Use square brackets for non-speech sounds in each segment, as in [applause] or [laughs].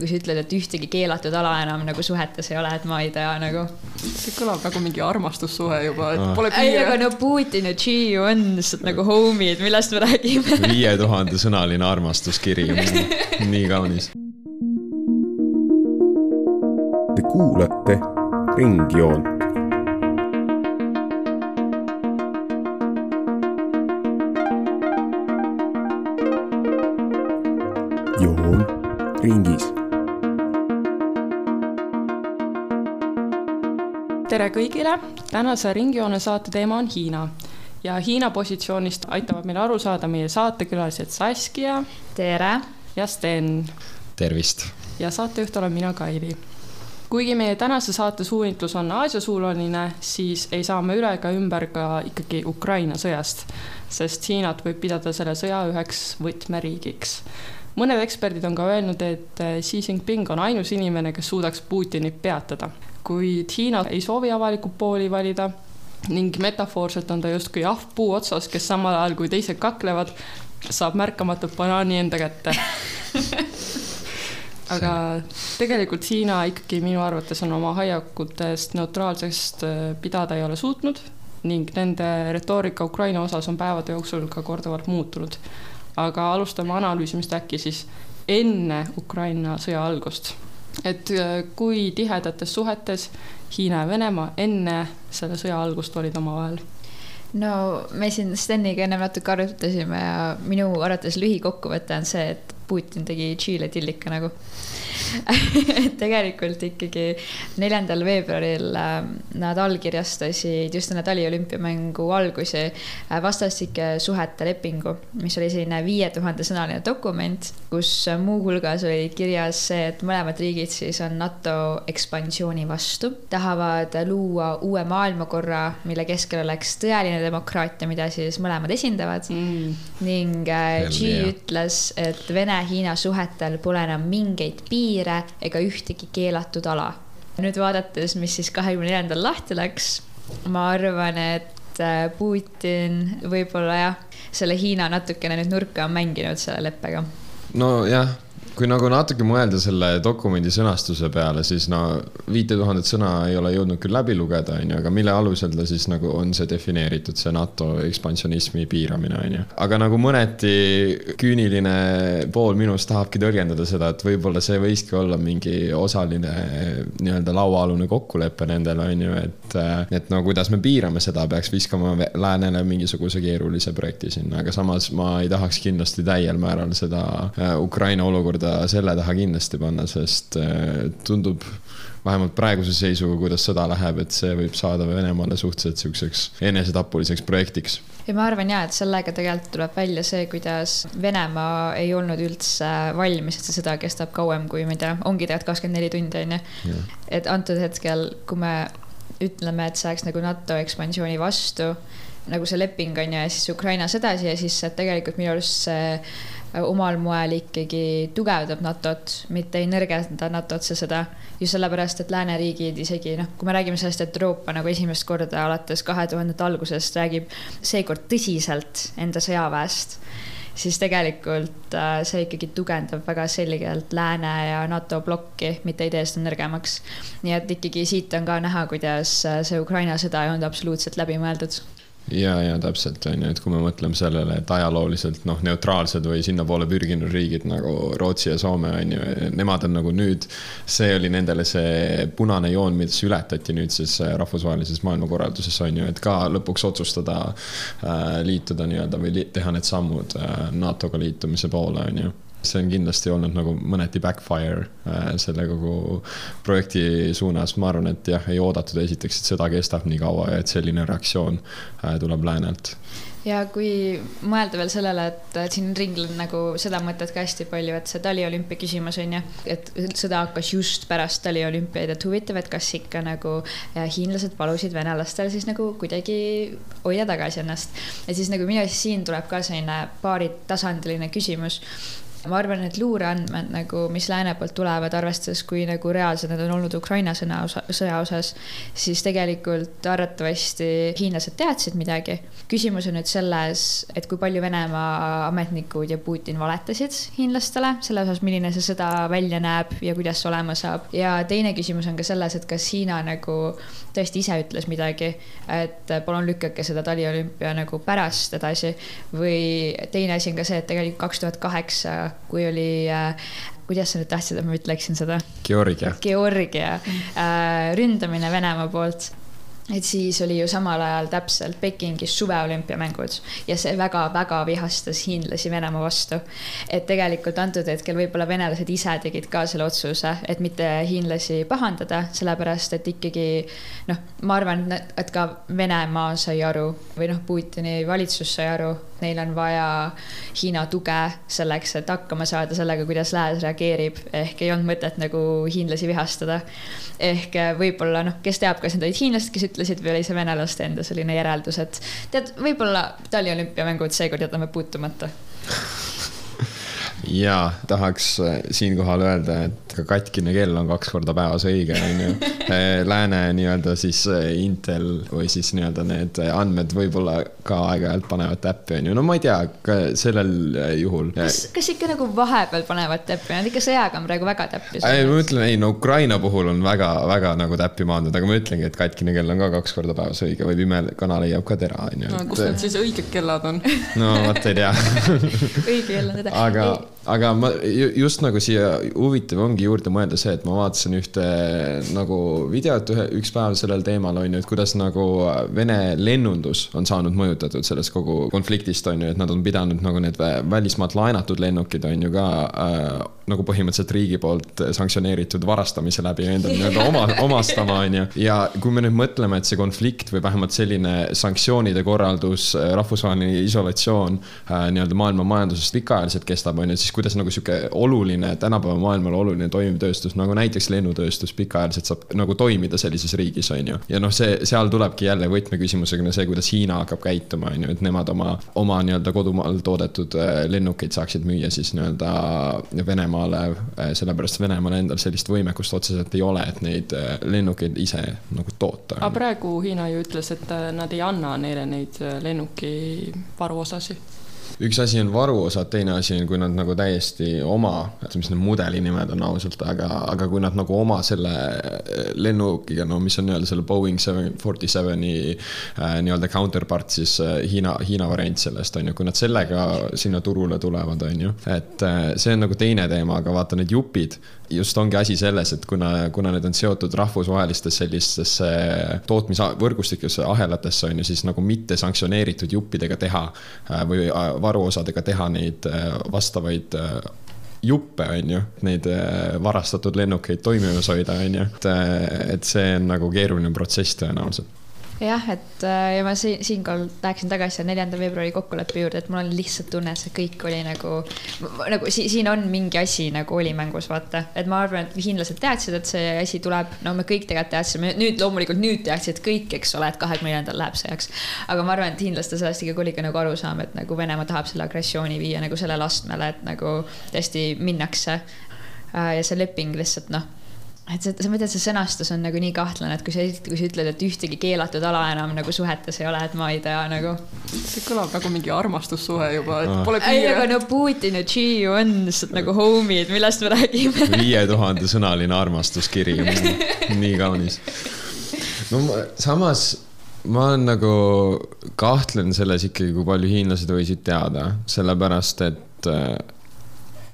kui sa ütled, et ühtegi keelatud ala enam nagu suhetes ei ole, et ma ei tea nagu. see kõlab nagu mingi armastussuhe juba, et pole piire. ei, aga no Putin ja Xi ju on lihtsalt nagu homid, millest me räägime. viie tuhande sõnaline armastuskiri, [laughs] nii kaunis. Te kuulate Ringjoont. joon ringis tere kõigile, tänase Ringjoone saate teema on Hiina ja Hiina positsioonist aitavad meil aru saada meie saatekülalised Saskia. tere! ja Sten. tervist! ja saatejuht olen mina, Kairi. kuigi meie tänase saate suunitlus on Aasia-suunaline, siis ei saa me üle ega ümber ka ikkagi Ukraina sõjast, sest Hiinat võib pidada selle sõja üheks võtmeriigiks mõned eksperdid on ka öelnud, et Xi Jinping on ainus inimene, kes suudaks Putinit peatada kuid Hiina ei soovi avalikku pooli valida ning metafoorselt on ta justkui ahv puu otsas, kes samal ajal, kui teised kaklevad, saab märkamatult banaani enda kätte [laughs] aga tegelikult Hiina ikkagi minu arvates on oma hoiakutest neutraalsest äh, pidada ei ole suutnud ning nende retoorika Ukraina osas on päevade jooksul ka korduvalt muutunud. aga alustame analüüsimist äkki siis enne Ukraina sõja algust et äh, kui tihedates suhetes Hiina ja Venemaa enne selle sõja algust olid omavahel? no me siin Steniga ennem natuke arutasime ja minu arvates lühikokkuvõte on see, et Putin tegi Tšiile tillika nagu [laughs] tegelikult ikkagi neljandal veebruaril äh, nad allkirjastasid just enne taliolümpiamängu algusi äh, vastastike suhete lepingu, mis oli selline viie tuhande sõnaline dokument, kus muuhulgas oli kirjas see, et mõlemad riigid siis on NATO ekspansiooni vastu, tahavad luua uue maailmakorra, mille keskel oleks tõeline demokraatia, mida siis mõlemad esindavad mm. ning äh, Xi ütles, et Vene-Hiina suhetel pole enam mingeid piire piire ega ühtegi keelatud ala. nüüd vaadates, mis siis kahekümne neljandal lahti läks, ma arvan, et äh, Putin võib-olla jah, selle Hiina natukene nüüd nurka on mänginud selle leppega. nojah, kui nagu natuke mõelda selle dokumendi sõnastuse peale, siis no viite tuhandet sõna ei ole jõudnud küll läbi lugeda, on ju, aga mille alusel ta siis nagu on see defineeritud, see NATO ekspansionismi piiramine, on ju. aga nagu mõneti küüniline pool minust tahabki tõlgendada seda, et võib-olla see võiski olla mingi osaline nii-öelda lauaalune kokkulepe nendele, on ju, et, et no kuidas me piirame seda, peaks viskama läänele mingisuguse keerulise projekti sinna, aga samas ma ei tahaks kindlasti täiel määral seda äh, Ukraina olukorda seda selle taha kindlasti panna, sest äh, tundub vähemalt praeguse seisuga, kuidas sõda läheb, et see võib saada Venemaale suhteliselt siukseks enesetapuliseks projektiks ja ma arvan ja, et sellega tegelikult tuleb välja see, kuidas Venemaa ei olnud üldse valmis, et see sõda kestab kauem kui, ma ei tea, ongi tegelikult kakskümmend neli tundi, on ju. et antud hetkel, kui me ütleme, et see oleks nagu NATO ekspansiooni vastu, nagu see leping on ju, ja siis Ukrainas edasi ja siis tegelikult minu arust see omal moel ikkagi tugevdab NATO-t, mitte ei nõrgenda NATO-t, see sõda. just sellepärast, et lääneriigid isegi noh, kui me räägime sellest, et Euroopa nagu esimest korda alates kahe tuhandete algusest räägib seekord tõsiselt enda sõjaväest siis tegelikult äh, see ikkagi tugevdab väga selgelt Lääne ja NATO plokki, mitte ei tee seda nõrgemaks. nii et ikkagi siit on ka näha, kuidas äh, see Ukraina sõda ei olnud absoluutselt läbimõeldud ja, ja täpselt on ju, et kui me mõtleme sellele, et ajalooliselt noh, neutraalsed või sinnapoole pürginud riigid nagu Rootsi ja Soome on ju, nemad on nagu nüüd. see oli nendele see punane joon, mis ületati nüüd siis äh, rahvusvahelises maailmakorralduses on ju, et ka lõpuks otsustada äh, liituda nii-öelda või teha need sammud äh, NATO-ga liitumise poole on ju see on kindlasti olnud nagu mõneti backfire äh, selle kogu projekti suunas, ma arvan, et jah, ei oodatud esiteks, et sõda kestab nii kaua ja et selline reaktsioon äh, tuleb läänelt. Ja kui mõelda veel sellele, et siin ringlen nagu seda mõtet ka hästi palju, et see taliolümpia küsimus on ju, et sõda hakkas just pärast taliolümpiaid, et huvitav, et kas ikka nagu hiinlased palusid venelastel siis nagu kuidagi hoida tagasi ennast. ja siis nagu minu arust siin tuleb ka selline paaritasandiline küsimus ma arvan, et luureandmed nagu, mis lääne poolt tulevad, arvestades, kui nagu reaalsed need on olnud Ukraina sõna osa, sõja osas, siis tegelikult arvatavasti hiinlased teadsid midagi. küsimus on nüüd selles, et kui palju Venemaa ametnikud ja Putin valetasid hiinlastele selle osas, milline see sõda välja näeb ja kuidas see olema saab. ja teine küsimus on ka selles, et kas Hiina nagu tõesti ise ütles midagi, et palun lükake seda taliolümpia nagu pärast edasi või teine asi on ka see, et tegelikult kaks tuhat kaheksa, kui oli äh, kuidas sa nüüd tahtsid, et ma ütleksin seda? Georgia. Georgia äh, ründamine Venemaa poolt et siis oli ju samal ajal täpselt Pekingis suveolümpiamängud ja see väga-väga vihastas hiinlasi Venemaa vastu. et tegelikult antud hetkel võib-olla venelased ise tegid ka selle otsuse, et mitte hiinlasi pahandada, sellepärast et ikkagi noh, ma arvan, et ka Venemaa sai aru või noh, Putini valitsus sai aru, neil on vaja Hiina tuge selleks, et hakkama saada sellega, kuidas lääs reageerib, ehk ei olnud mõtet nagu hiinlasi vihastada. ehk võib-olla noh, kes teab, kas need olid hiinlased, kes ütlesid või oli see venelaste enda selline järeldus, et tead, võib-olla taliolümpiamängud seekord jätame puutumata ja tahaks äh, siinkohal öelda, et ka katkine kell on kaks korda päevas õige, on ju. [laughs] Äh, lääne nii-öelda siis äh, Intel või siis nii-öelda need andmed võib-olla ka aeg-ajalt panevad täppi, on ju, no ma ei tea, ka sellel juhul. kas, kas ikka nagu vahepeal panevad täppi, nad ikka sõjaga on praegu väga täppi. ei, ma ütlen, ei no Ukraina puhul on väga-väga nagu täppi maandunud, aga ma ütlengi, et katkine kell on ka kaks korda päevas õige või pime kana leiab ka tera, on ju. kus need siis õiged kellad on? no vot ei tea [laughs] õige kell on teda. aga ei aga ma just nagu siia huvitav ongi juurde mõelda see, et ma vaatasin ühte nagu videot ühe, üks päev sellel teemal on ju, et kuidas nagu Vene lennundus on saanud mõjutatud sellest kogu konfliktist on ju, et nad on pidanud nagu need välismaalt laenatud lennukid on ju ka äh, nagu põhimõtteliselt riigi poolt sanktsioneeritud varastamise läbi endale nii-öelda oma, omastama on ju. ja kui me nüüd mõtleme, et see konflikt või vähemalt selline sanktsioonide korraldus, rahvusvaheline isolatsioon äh, nii-öelda maailma majandusest pikaajaliselt kestab, on ju, siis kuidas nagu sihuke oluline, tänapäeva maailmale oluline toimiv tööstus nagu näiteks lennutööstus pikaajaliselt saab nagu toimida sellises riigis, on ju. ja noh, see, seal tulebki jälle võtmeküsimusega see, kuidas Hiina hakkab käituma, on ju, et nemad oma, oma nii-öelda kodumaal toodetud äh, lennukeid saaksid müüa siis nii-öelda Venemaale. Äh, sellepärast Venemaal endal sellist võimekust otseselt ei ole, et neid äh, lennukeid ise nagu toota. aga praegu Hiina ju ütles, et nad ei anna neile neid lennuki varuosasid üks asi on varuosad, teine asi on, kui nad nagu täiesti oma, mis need mudeli nimed on ausalt, aga, aga kui nad nagu oma selle äh, lennukiga, no mis on nii-öelda selle Boeing seven forty seven'i äh, nii-öelda counterpart siis äh, Hiina, Hiina variant sellest on ju, kui nad sellega sinna turule tulevad, on ju. et see on nagu teine teema, aga vaata need jupid just ongi asi selles, et kuna, kuna need on seotud rahvusvahelistes sellistesse tootmisvõrgustikesse, ahelatesse on ju, siis nagu mitte sanktsioneeritud juppidega teha äh, või äh, varuosadega teha neid äh, vastavaid juppe, on ju, neid varastatud lennukeid toimimas hoida, on ju, et, et see on nagu keeruline protsess tõenäoliselt jah, et äh, ja ma siin, siinkohal läheksin tagasi neljanda veebruari kokkuleppe juurde, et mul on lihtsalt tunne, et see kõik oli nagu, nagu si siin on mingi asi nagu oli mängus, vaata. et ma arvan, et hiinlased teadsid, et see asi tuleb, no me kõik tegelikult teadsime, nüüd loomulikult nüüd teadsid kõik, eks ole, et kahekümne neljandal läheb sõjaks. aga ma arvan, et hiinlastel sellest ikkagi oli ka nagu arusaam, et nagu Venemaa tahab selle agressiooni viia nagu sellele astmele, et nagu tõesti minnakse. Äh, ja see leping lihtsalt noh et see, sa mõtled, see sõnastus on nagu nii kahtlane, et kui sa, kui sa ütled, et ühtegi keelatud ala enam nagu suhetes ei ole, et ma ei tea nagu. see kõlab nagu mingi armastussuhe juba, et pole piire. ei, aga no Putin ja Xi ju on lihtsalt nagu homid, millest me räägime. [laughs] viie tuhande sõnaline armastuskiri, [laughs] nii kaunis. no samas ma olen nagu, kahtlen selles ikkagi, kui palju hiinlased võisid teada, sellepärast et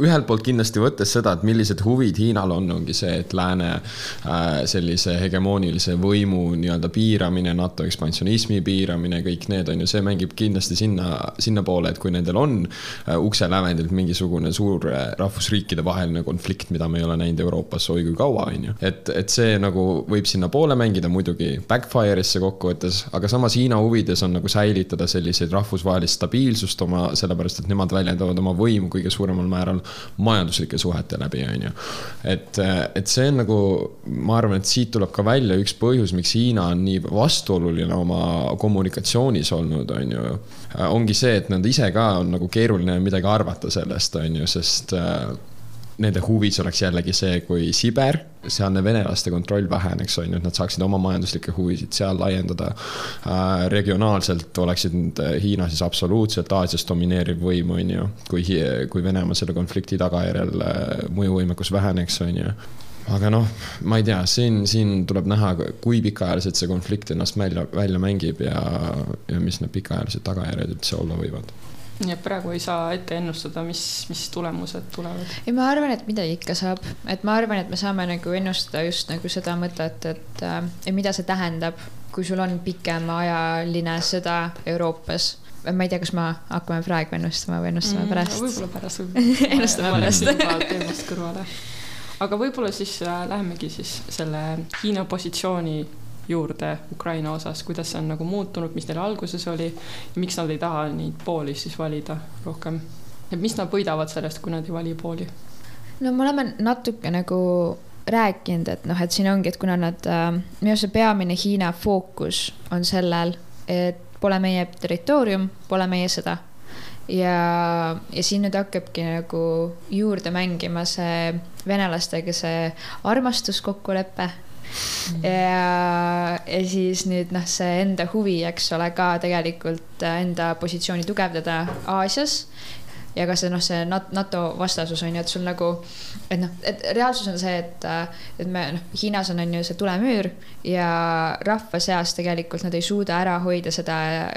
ühelt poolt kindlasti võttes seda, et millised huvid Hiinal on, ongi see, et lääne äh, sellise hegemoonilise võimu nii-öelda piiramine, NATO ekspansionismi piiramine, kõik need on ju, see mängib kindlasti sinna, sinnapoole, et kui nendel on äh, ukse lävendilt mingisugune suur äh, rahvusriikide vaheline konflikt, mida me ei ole näinud Euroopas oi kui kaua, on ju. et, et see nagu võib sinnapoole mängida, muidugi backfire'isse kokkuvõttes, aga samas Hiina huvides on nagu säilitada selliseid rahvusvahelist stabiilsust oma, sellepärast et nemad väljendavad oma võimu kõige suuremal määral majanduslike suhete läbi, on ju. et, et see on nagu, ma arvan, et siit tuleb ka välja üks põhjus, miks Hiina on nii vastuoluline oma kommunikatsioonis olnud, on ju. ongi see, et nad ise ka on nagu keeruline midagi arvata sellest, on ju, sest nende huvis oleks jällegi see, kui Siber, sealne venelaste kontroll väheneks, on ju, et nad saaksid oma majanduslikke huvisid seal laiendada äh,. regionaalselt oleksid Hiina siis absoluutselt Aasias domineeriv võim, on ju, kui, kui Venemaa selle konflikti tagajärjel äh, mõjuvõimekus väheneks, on ju aga noh, ma ei tea, siin, siin tuleb näha, kui pikaajaliselt see konflikt ennast välja, välja mängib ja, ja mis need pikaajalised tagajärjed üldse olla võivad nii et praegu ei saa ette ennustada, mis, mis tulemused tulevad. ei, ma arvan, et midagi ikka saab, et ma arvan, et me saame nagu ennustada just nagu seda mõtet, et äh, mida see tähendab, kui sul on pikemaajaline sõda Euroopas ma ei tea, kas me hakkame praegu ennustama või ennustame mm, pärast? võib-olla pärast, võib-olla [laughs] ennustame pärast. teemast kõrvale. aga võib-olla siis äh, lähemegi siis selle Hiina positsiooni juurde Ukraina osas, kuidas see on nagu muutunud, mis neil alguses oli ja miks nad ei taha neid pooli siis valida rohkem? et mis nad võidavad sellest, kui nad ei vali pooli? no me oleme natuke nagu rääkinud, et noh, et siin ongi, et kuna nad äh,, minu arust see peamine Hiina fookus on sellel, et pole meie territoorium, pole meie sõda. ja, ja siin nüüd hakkabki nagu juurde mängima see venelastega see armastuskokkulepe ja, ja siis nüüd noh, see enda huvi, eks ole, ka tegelikult enda positsiooni tugevdada Aasias. Ja ka see noh, see NATO vastasus on ju, et sul nagu, et noh, et reaalsus on see, et, et me noh, Hiinas on, on ju see tulemüür ja rahva seas tegelikult nad ei suuda ära hoida seda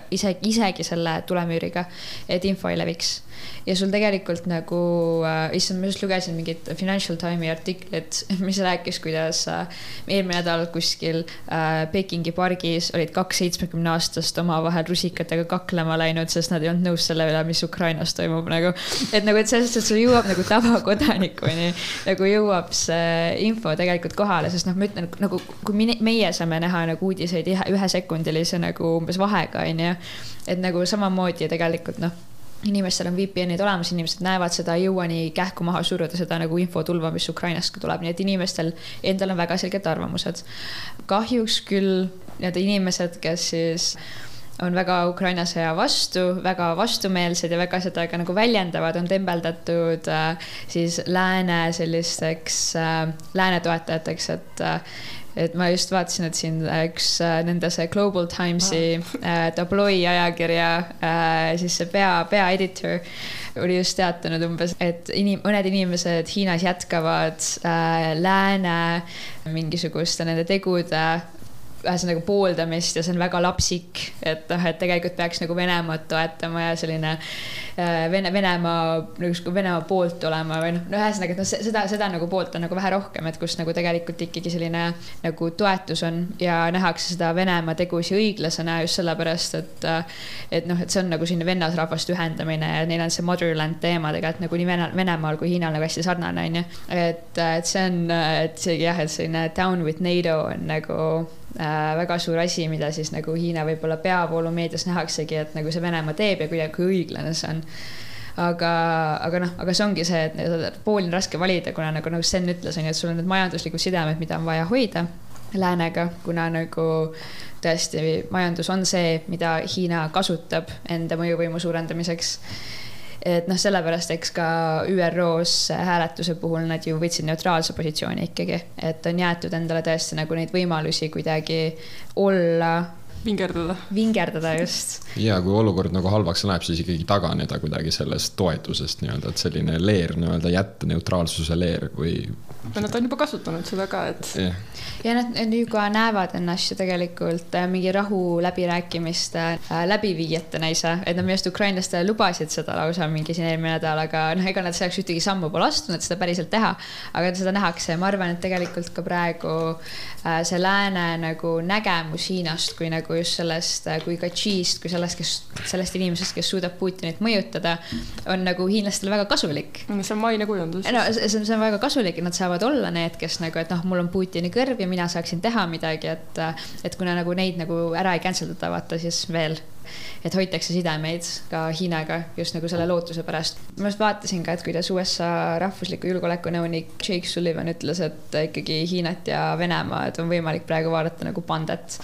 isegi, isegi selle tulemüüriga, et info ei leviks ja sul tegelikult nagu äh,, issand, ma just lugesin mingit Financial Timesi artiklit, [laughs] mis rääkis, kuidas äh, eelmine nädal kuskil äh, Pekingi pargis olid kaks seitsmekümne aastast omavahel rusikatega kaklema läinud, sest nad ei olnud nõus selle üle, mis Ukrainas toimub nagu. et nagu, et selles suhtes, et sul jõuab nagu tavakodanikuni nagu jõuab see info tegelikult kohale, sest noh, ma ütlen nagu, kui meie saame näha nagu uudiseid ühesekundilise nagu umbes vahega, onju. et nagu samamoodi tegelikult noh inimestel on VPN-id olemas, inimesed näevad seda, ei jõua nii kähku maha suruda seda nagu infotulva, mis Ukrainast tuleb, nii et inimestel endal on väga selged arvamused. kahjuks küll need inimesed, kes siis on väga Ukraina sõja vastu, väga vastumeelsed ja väga seda ka nagu väljendavad, on tembeldatud äh, siis lääne sellisteks äh,, lääne toetajateks, et äh, et ma just vaatasin, et siin üks äh, nende see Global Timesi äh, tabloi ajakirja äh, siis see pea, peaeditor oli just teatanud umbes, et inim-, mõned inimesed Hiinas jätkavad äh, lääne mingisuguste nende tegude ühesõnaga pooldamist ja see on väga lapsik, et noh, et tegelikult peaks nagu Venemaad toetama ja selline äh, Vene, Venemaa, nagu Venemaa poolt olema või noh, no ühesõnaga, et noh, seda, seda nagu poolt on nagu vähe rohkem, et kus nagu tegelikult ikkagi selline nagu toetus on ja nähakse seda Venemaa tegusid õiglasena just sellepärast, et et noh, et see on nagu selline vennasrahvaste ühendamine ja neil on see motherland teema tegelikult nagu nii Vene, Venemaal kui Hiinal nagu hästi sarnane, on ju. et, et see on, et isegi jah, et selline down with NATO on nagu äh, väga suur asi, mida siis nagu Hiina võib-olla peavoolumeedias nähaksegi, et nagu see Venemaa teeb ja kuidagi kui õiglane see on. Aga, aga noh, aga see ongi see, et pooli on raske valida, kuna nagu, nagu Sten ütles, on ju, et sul on need majanduslikud sidemed, mida on vaja hoida läänega, kuna nagu tõesti majandus on see, mida Hiina kasutab enda mõjuvõimu suurendamiseks et noh, sellepärast eks ka ÜRO-s hääletuse puhul nad ju võtsid neutraalse positsiooni ikkagi, et on jäetud endale tõesti nagu neid võimalusi kuidagi olla vingerdada. vingerdada just. ja kui olukord nagu halvaks läheb, siis ikkagi taganeda kuidagi sellest toetusest nii-öelda, et selline leer nii-öelda jätta neutraalsuse leer või. no nad on juba kasutanud seda ka, et yeah ja nad, nad ju ka näevad ennast ju tegelikult äh, mingi rahu läbirääkimiste äh, läbiviijatena ise, et nad minu arust ukrainlastele lubasid seda lausa mingi siin eelmine nädal, aga noh, ega nad selleks ühtegi sammu pole astunud, seda päriselt teha. aga seda nähakse ja ma arvan, et tegelikult ka praegu äh, see lääne nagu nägemus Hiinast kui nagu just sellest kui Kachist, kui sellest, kes, sellest inimesest, kes suudab Putinit mõjutada, on nagu hiinlastele väga kasulik. see on mainekujundus. no see on, see on väga kasulik, nad saavad olla need, kes nagu, et noh, mul on Putini kõrv ja mina saaksin teha midagi, et, et kuna nagu neid nagu ära ei cancel data, vaata siis veel et hoitakse sidemeid ka Hiinaga just nagu selle lootuse pärast. ma just vaatasin ka, et kuidas USA rahvusliku julgeoleku nõunik Jake Sullivan ütles, et ikkagi Hiinat ja Venemaad on võimalik praegu vaadata nagu pandet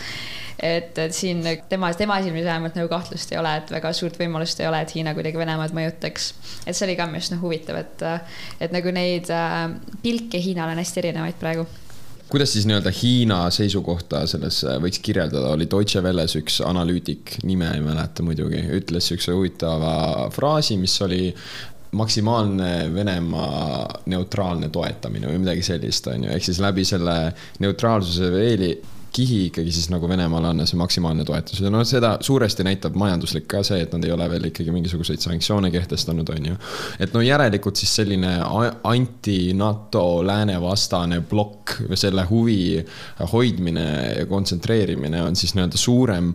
et, et siin tema, tema silmis vähemalt nagu kahtlust ei ole, et väga suurt võimalust ei ole, et Hiina kuidagi Venemaad mõjutaks. et see oli ka minu arust noh huvitav, et, et nagu neid äh, pilke Hiinal on hästi erinevaid praegu kuidas siis nii-öelda Hiina seisukohta selles äh, võiks kirjeldada, oli Deutsche Welles üks analüütik, nime ei mäleta muidugi, ütles niisuguse huvitava fraasi, mis oli maksimaalne Venemaa neutraalne toetamine või midagi sellist, on ju, ehk siis läbi selle neutraalsuse veeli kihi ikkagi siis nagu Venemaale anda see maksimaalne toetus ja noh, seda suuresti näitab majanduslik ka see, et nad ei ole veel ikkagi mingisuguseid sanktsioone kehtestanud, on ju. et no järelikult siis selline anti-NATO läänevastane plokk või selle huvi hoidmine ja kontsentreerimine on siis nii-öelda suurem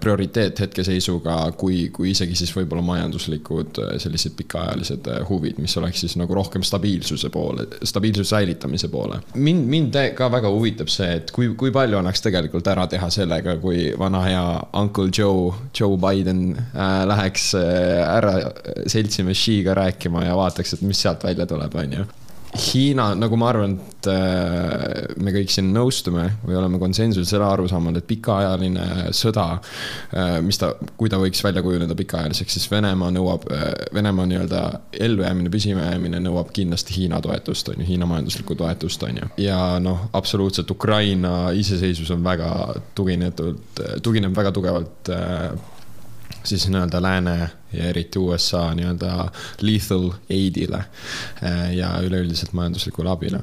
prioriteet hetkeseisuga, kui, kui isegi siis võib-olla majanduslikud sellised pikaajalised huvid, mis oleks siis nagu rohkem stabiilsuse poole, stabiilsuse säilitamise poole. mind, mind ka väga huvitab see, et kui, kui palju annaks saaks tegelikult ära teha sellega, kui vana hea Uncle Joe, Joe Biden äh, läheks äh, ära seltsimees Xiga rääkima ja vaataks, et mis sealt välja tuleb, on ju Hiina, nagu ma arvan, et äh, me kõik siin nõustume või oleme konsensusel arusaamal, et pikaajaline sõda, äh, mis ta, kui ta võiks välja kujuneda pikaajaliseks, siis Venemaa nõuab, äh, Venemaa nii-öelda ellujäämine, püsimajäämine nõuab kindlasti Hiina toetust, on ju, Hiina majanduslikku toetust, on ju. ja noh, absoluutselt Ukraina iseseisvus on väga tuginetult, tugineb väga tugevalt siis nii-öelda lääne ja eriti USA nii-öelda lethal aid'ile äh, ja üleüldiselt majanduslikule abile.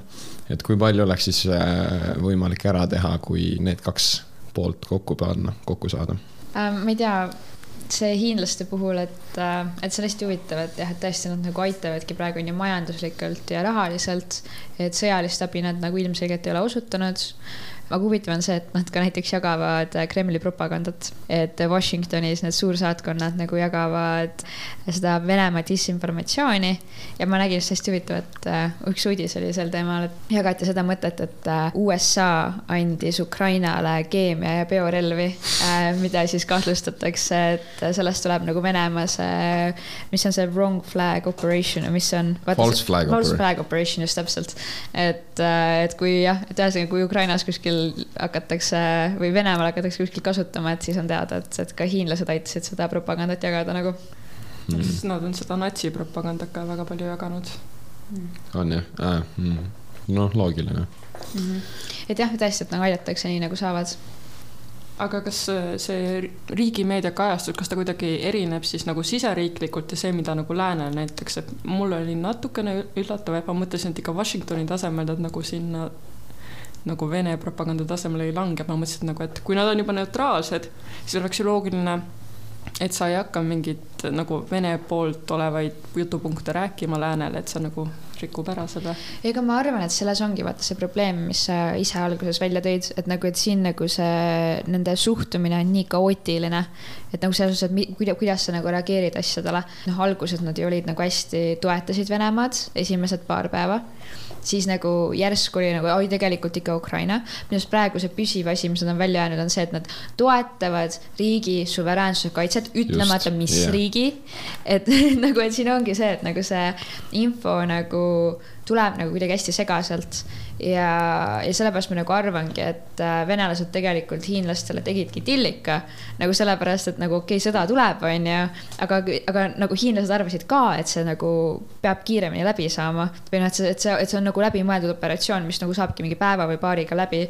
et kui palju oleks siis äh, võimalik ära teha, kui need kaks poolt kokku panna, kokku saada ähm,? ma ei tea see hiinlaste puhul, et, äh, et see on hästi huvitav, et jah, et tõesti nad nagu aitavadki praegu on ju majanduslikult ja rahaliselt, et sõjalist abi nad nagu ilmselgelt ei ole osutanud aga huvitav on see, et nad ka näiteks jagavad äh, Kremli propagandat, et Washingtonis need suursaatkonnad nagu jagavad seda Venemaa disinformatsiooni ja ma nägin just hästi huvitavat, äh, üks uudis oli sel teemal, et jagati seda mõtet, et äh, USA andis Ukrainale keemia ja biorelvi, mida siis kahtlustatakse, et sellest tuleb nagu Venemaa see, mis on see wrong flag operation või mis on? False flag operation. False flag operation, just täpselt. et, et kui jah, et ühesõnaga, kui Ukrainas kuskil kuskil hakatakse või Venemaal hakatakse kuskil kasutama, et siis on teada, et, et ka hiinlased aitasid seda propagandat jagada nagu mm.. sest nad on seda natsipropagandat ka väga palju jaganud mm.. on jah äh,? Mm. noh, loogiline mm. -hmm. et jah, tõesti, et nagu aidatakse nii nagu saavad aga kas see riigimeedia kajastus, kas ta kuidagi erineb siis nagu siseriiklikult ja see, mida nagu läänel näiteks, et mul oli natukene üllatav, et ma mõtlesin, et ikka Washingtoni tasemel nad nagu sinna nagu Vene propaganda tasemele ei lange, ma mõtlesin, nagu, et kui nad on juba neutraalsed, siis oleks ju loogiline, et sa ei hakka mingit nagu Vene poolt olevaid jutupunkte rääkima läänele, et sa nagu rikub ära seda. ega ma arvan, et selles ongi vaata see probleem, mis sa ise alguses välja tõid, et nagu, et siin nagu see nende suhtumine on nii kaootiline, et nagu selles suhtes, et kuidas, kuidas sa nagu reageerid asjadele. noh, alguses nad ju olid nagu hästi, toetasid Venemaad esimesed paar päeva siis nagu järsku oli nagu oi, tegelikult ikka Ukraina. minu arust praegu see püsiv asi, mis nad on välja öelnud, on see, et nad toetavad riigi suveräänsuse kaitset, ütlemata, mis yeah. riigi. et [laughs] nagu, et siin ongi see, et nagu see info nagu tuleb nagu kuidagi hästi segaselt ja, ja sellepärast ma nagu arvangi, et äh, venelased tegelikult hiinlastele tegidki tillika nagu sellepärast, et nagu okei okay,, sõda tuleb, onju, aga, aga nagu hiinlased arvasid ka, et see nagu peab kiiremini läbi saama või noh, et see, et see, et see on nagu läbimõeldud operatsioon, mis nagu saabki mingi päeva või paariga läbi,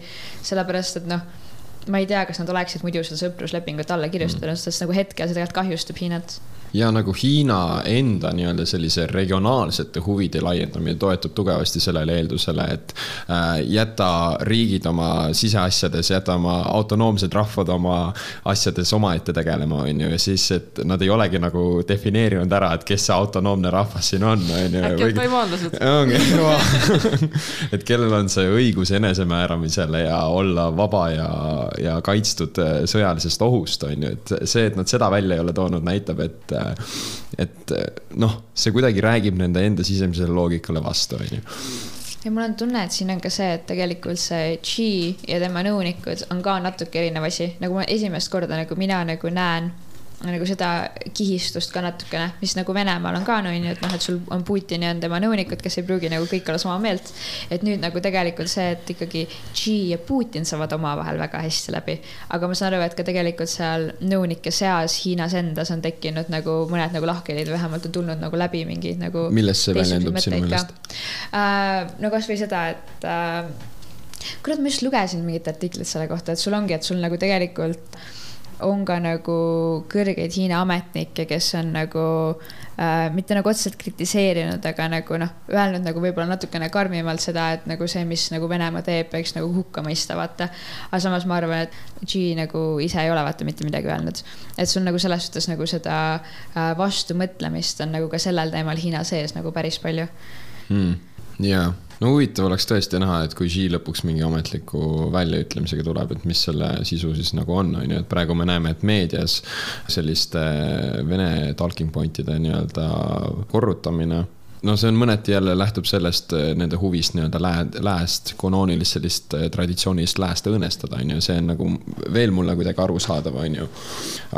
sellepärast et noh ma ei tea, kas nad oleksid muidu seda sõpruslepingut alla kirjutanud mm., sest nagu hetkel see tegelikult kahjustab Hiinat ja nagu Hiina enda nii-öelda sellise regionaalsete huvide laiendamine toetub tugevasti sellele eeldusele, et äh, jäta riigid oma siseasjades, jäta oma autonoomsed rahvad oma asjades omaette tegelema, on ju, ja siis, et nad ei olegi nagu defineerinud ära, et kes see autonoomne rahvas siin on, on ju. äkki on taimaanlased. ongi, [laughs] et kellel on see õigus enesemääramisele ja olla vaba ja, ja kaitstud äh, sõjalisest ohust, on ju, et see, et nad seda välja ei ole toonud, näitab, et, äh, et äh, noh, see kuidagi räägib nende enda sisemisele loogikale vastu, on ju ja mul on tunne, et siin on ka see, et tegelikult see G ja tema nõunikud on ka natuke erinev asi, nagu ma esimest korda nagu mina nagu näen nagu seda kihistust ka natukene, mis nagu Venemaal on ka no onju, et noh, et sul on Putin ja on tema nõunikud, kes ei pruugi nagu kõik olla sama meelt. et nüüd nagu tegelikult see, et ikkagi Xi ja Putin saavad omavahel väga hästi läbi, aga ma saan aru, et ka tegelikult seal nõunike seas Hiinas endas on tekkinud nagu mõned nagu lahkhelid, vähemalt on tulnud nagu läbi mingid nagu. millest see väljendub sinu meelest uh,? no kasvõi seda, et uh, kurat, ma just lugesin mingit artiklit selle kohta, et sul ongi, et sul nagu tegelikult on ka nagu kõrgeid Hiina ametnikke, kes on nagu äh, mitte nagu otseselt kritiseerinud, aga nagu noh, öelnud nagu võib-olla natukene karmimalt seda, et nagu see, mis nagu Venemaa teeb, võiks nagu hukka mõista, vaata. aga samas ma arvan, et Xi nagu ise ei ole vaata mitte midagi öelnud. et sul nagu selles suhtes nagu seda äh, vastumõtlemist on nagu ka sellel teemal Hiina sees nagu päris palju hmm.. jaa no huvitav oleks tõesti näha, et kui Xi lõpuks mingi ametliku väljaütlemisega tuleb, et mis selle sisu siis nagu on, on ju, et praegu me näeme, et meedias selliste Vene talking point'ide nii-öelda korrutamine no see on mõneti jälle lähtub sellest eh, nende huvist nii-öelda lää-, lääst, kanoonilist sellist eh, traditsioonilist lääst õõnestada, on ju, see on nagu veel mulle kuidagi arusaadav, on ju.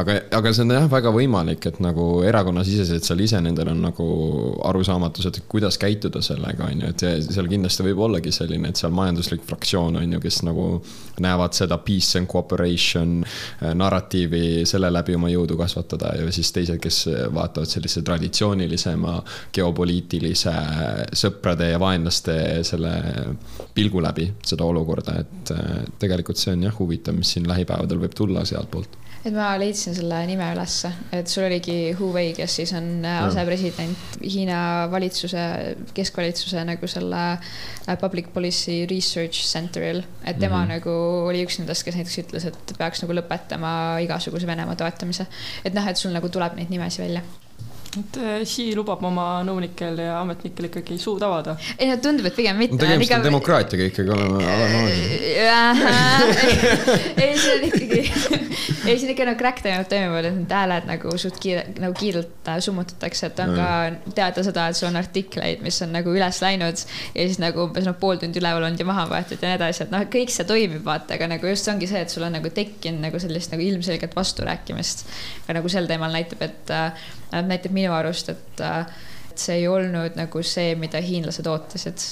aga, aga see on jah, väga võimalik, et nagu erakonnasiseselt seal ise nendel on nagu arusaamatused, kuidas käituda sellega, on ju, et seal kindlasti võib ollagi selline, et seal majanduslik fraktsioon on ju, kes nagu näevad seda peace and cooperation eh, narratiivi selle läbi oma jõudu kasvatada ja siis teised, kes vaatavad sellise traditsioonilisema geopoliitika poliitilise sõprade ja vaenlaste selle pilgu läbi seda olukorda, et äh, tegelikult see on jah huvitav, mis siin lähipäevadel võib tulla sealtpoolt et ma leidsin selle nime ülesse, et sul oligi Hu Wei, kes siis on äh, asepresident Hiina valitsuse, keskvalitsuse nagu selle äh, Public Policy Research Center'il. et tema mm -hmm. nagu oli üks nendest, kes näiteks ütles, et peaks nagu lõpetama igasuguse Venemaa toetamise. et noh, et sul nagu tuleb neid nimesid välja et Xi äh, lubab oma nõunikel ja ametnikel ikkagi suud avada. ei no tundub, et pigem mitte. tegemist on demokraatiaga ikkagi olema, olema [laughs] ei, see on ikkagi, [laughs] ei see on ikka nagu crack toimub, toimuvad, et need hääled nagu suht kiire, nagu kiirelt äh, summutatakse, et on ka teada seda, et sul on artikleid, mis on nagu üles läinud ja siis nagu umbes noh, pool tundi üleval olnud ja maha võetud ja nii edasi, et noh, kõik see toimib, vaata, aga nagu just ongi see, et sul on nagu tekkinud nagu sellist nagu ilmselget vasturääkimist. ka nagu sel teemal näitab, et äh, näitab minu arust, et, et see ei olnud nagu see, mida hiinlased ootasid.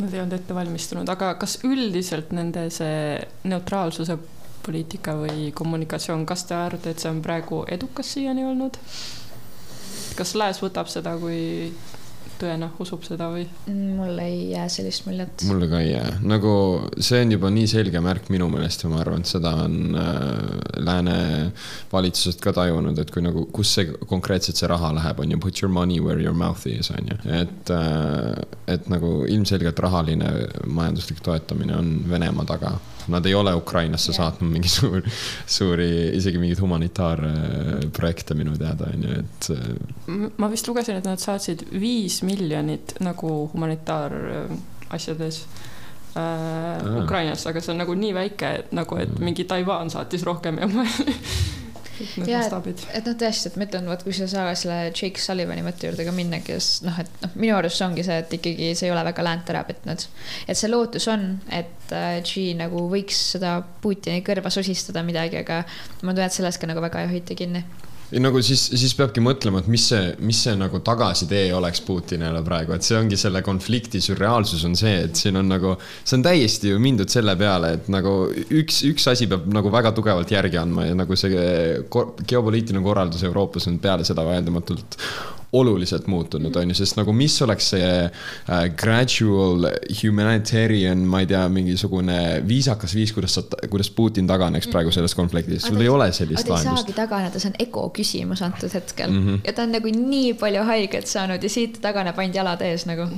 Nad ei olnud ette valmistunud, aga kas üldiselt nende see neutraalsuse poliitika või kommunikatsioon, kas te arvate, et see on praegu edukas siiani olnud? kas Lääs võtab seda kui tõena usub seda või? mul ei jää sellist muljet. mulle ka ei jää, nagu see on juba nii selge märk minu meelest ja ma arvan, et seda on äh, lääne valitsused ka tajunud, et kui nagu, kus see konkreetselt see raha läheb, on ju, put your money where your mouth is, on ju, et äh,, et nagu ilmselgelt rahaline majanduslik toetamine on Venemaa taga Nad ei ole Ukrainasse yeah. saatnud mingi suur, suuri, isegi mingeid humanitaarprojekte minu teada, on ju, et. Äh, ma vist lugesin, et nad saatsid viis miljonit nagu humanitaarasjades äh, äh, Ukrainasse, aga see on nagu nii väike, et nagu, et mingi Taiwan saatis rohkem ja ma [laughs] need ja, mastaabid. et noh, tõesti, et ma ütlen, vot kui sa saa selle Jake Sullivani mõtte juurde ka minna, kes noh, et noh, minu arust see ongi see, et ikkagi see ei ole väga läänt ära petnud. et see lootus on, et äh, G nagu võiks seda Putini kõrva sosistada midagi, aga ma tunnen, et sellest ka nagu väga ei hoita kinni nagu siis, siis peabki mõtlema, et mis see, mis see nagu tagasitee oleks Putinile praegu, et see ongi selle konflikti sürreaalsus on see, et siin on nagu, see on täiesti ju mindud selle peale, et nagu üks, üks asi peab nagu väga tugevalt järgi andma ja nagu see geopoliitiline korraldus Euroopas on peale seda vaieldamatult oluliselt muutunud, on ju, sest nagu mis oleks see äh, gradual humanitarian, ma ei tea, mingisugune viisakas viis, kuidas sa, kuidas Putin taganeks Mm. praegu sellest konfliktist, sul ei ole sellist ta ei lahendust. saagi taganeda, see on ego küsimus antud hetkel mm -hmm. ja ta on nagu nii palju haiget saanud ja siit ta taganeb ainult jalad ees nagu.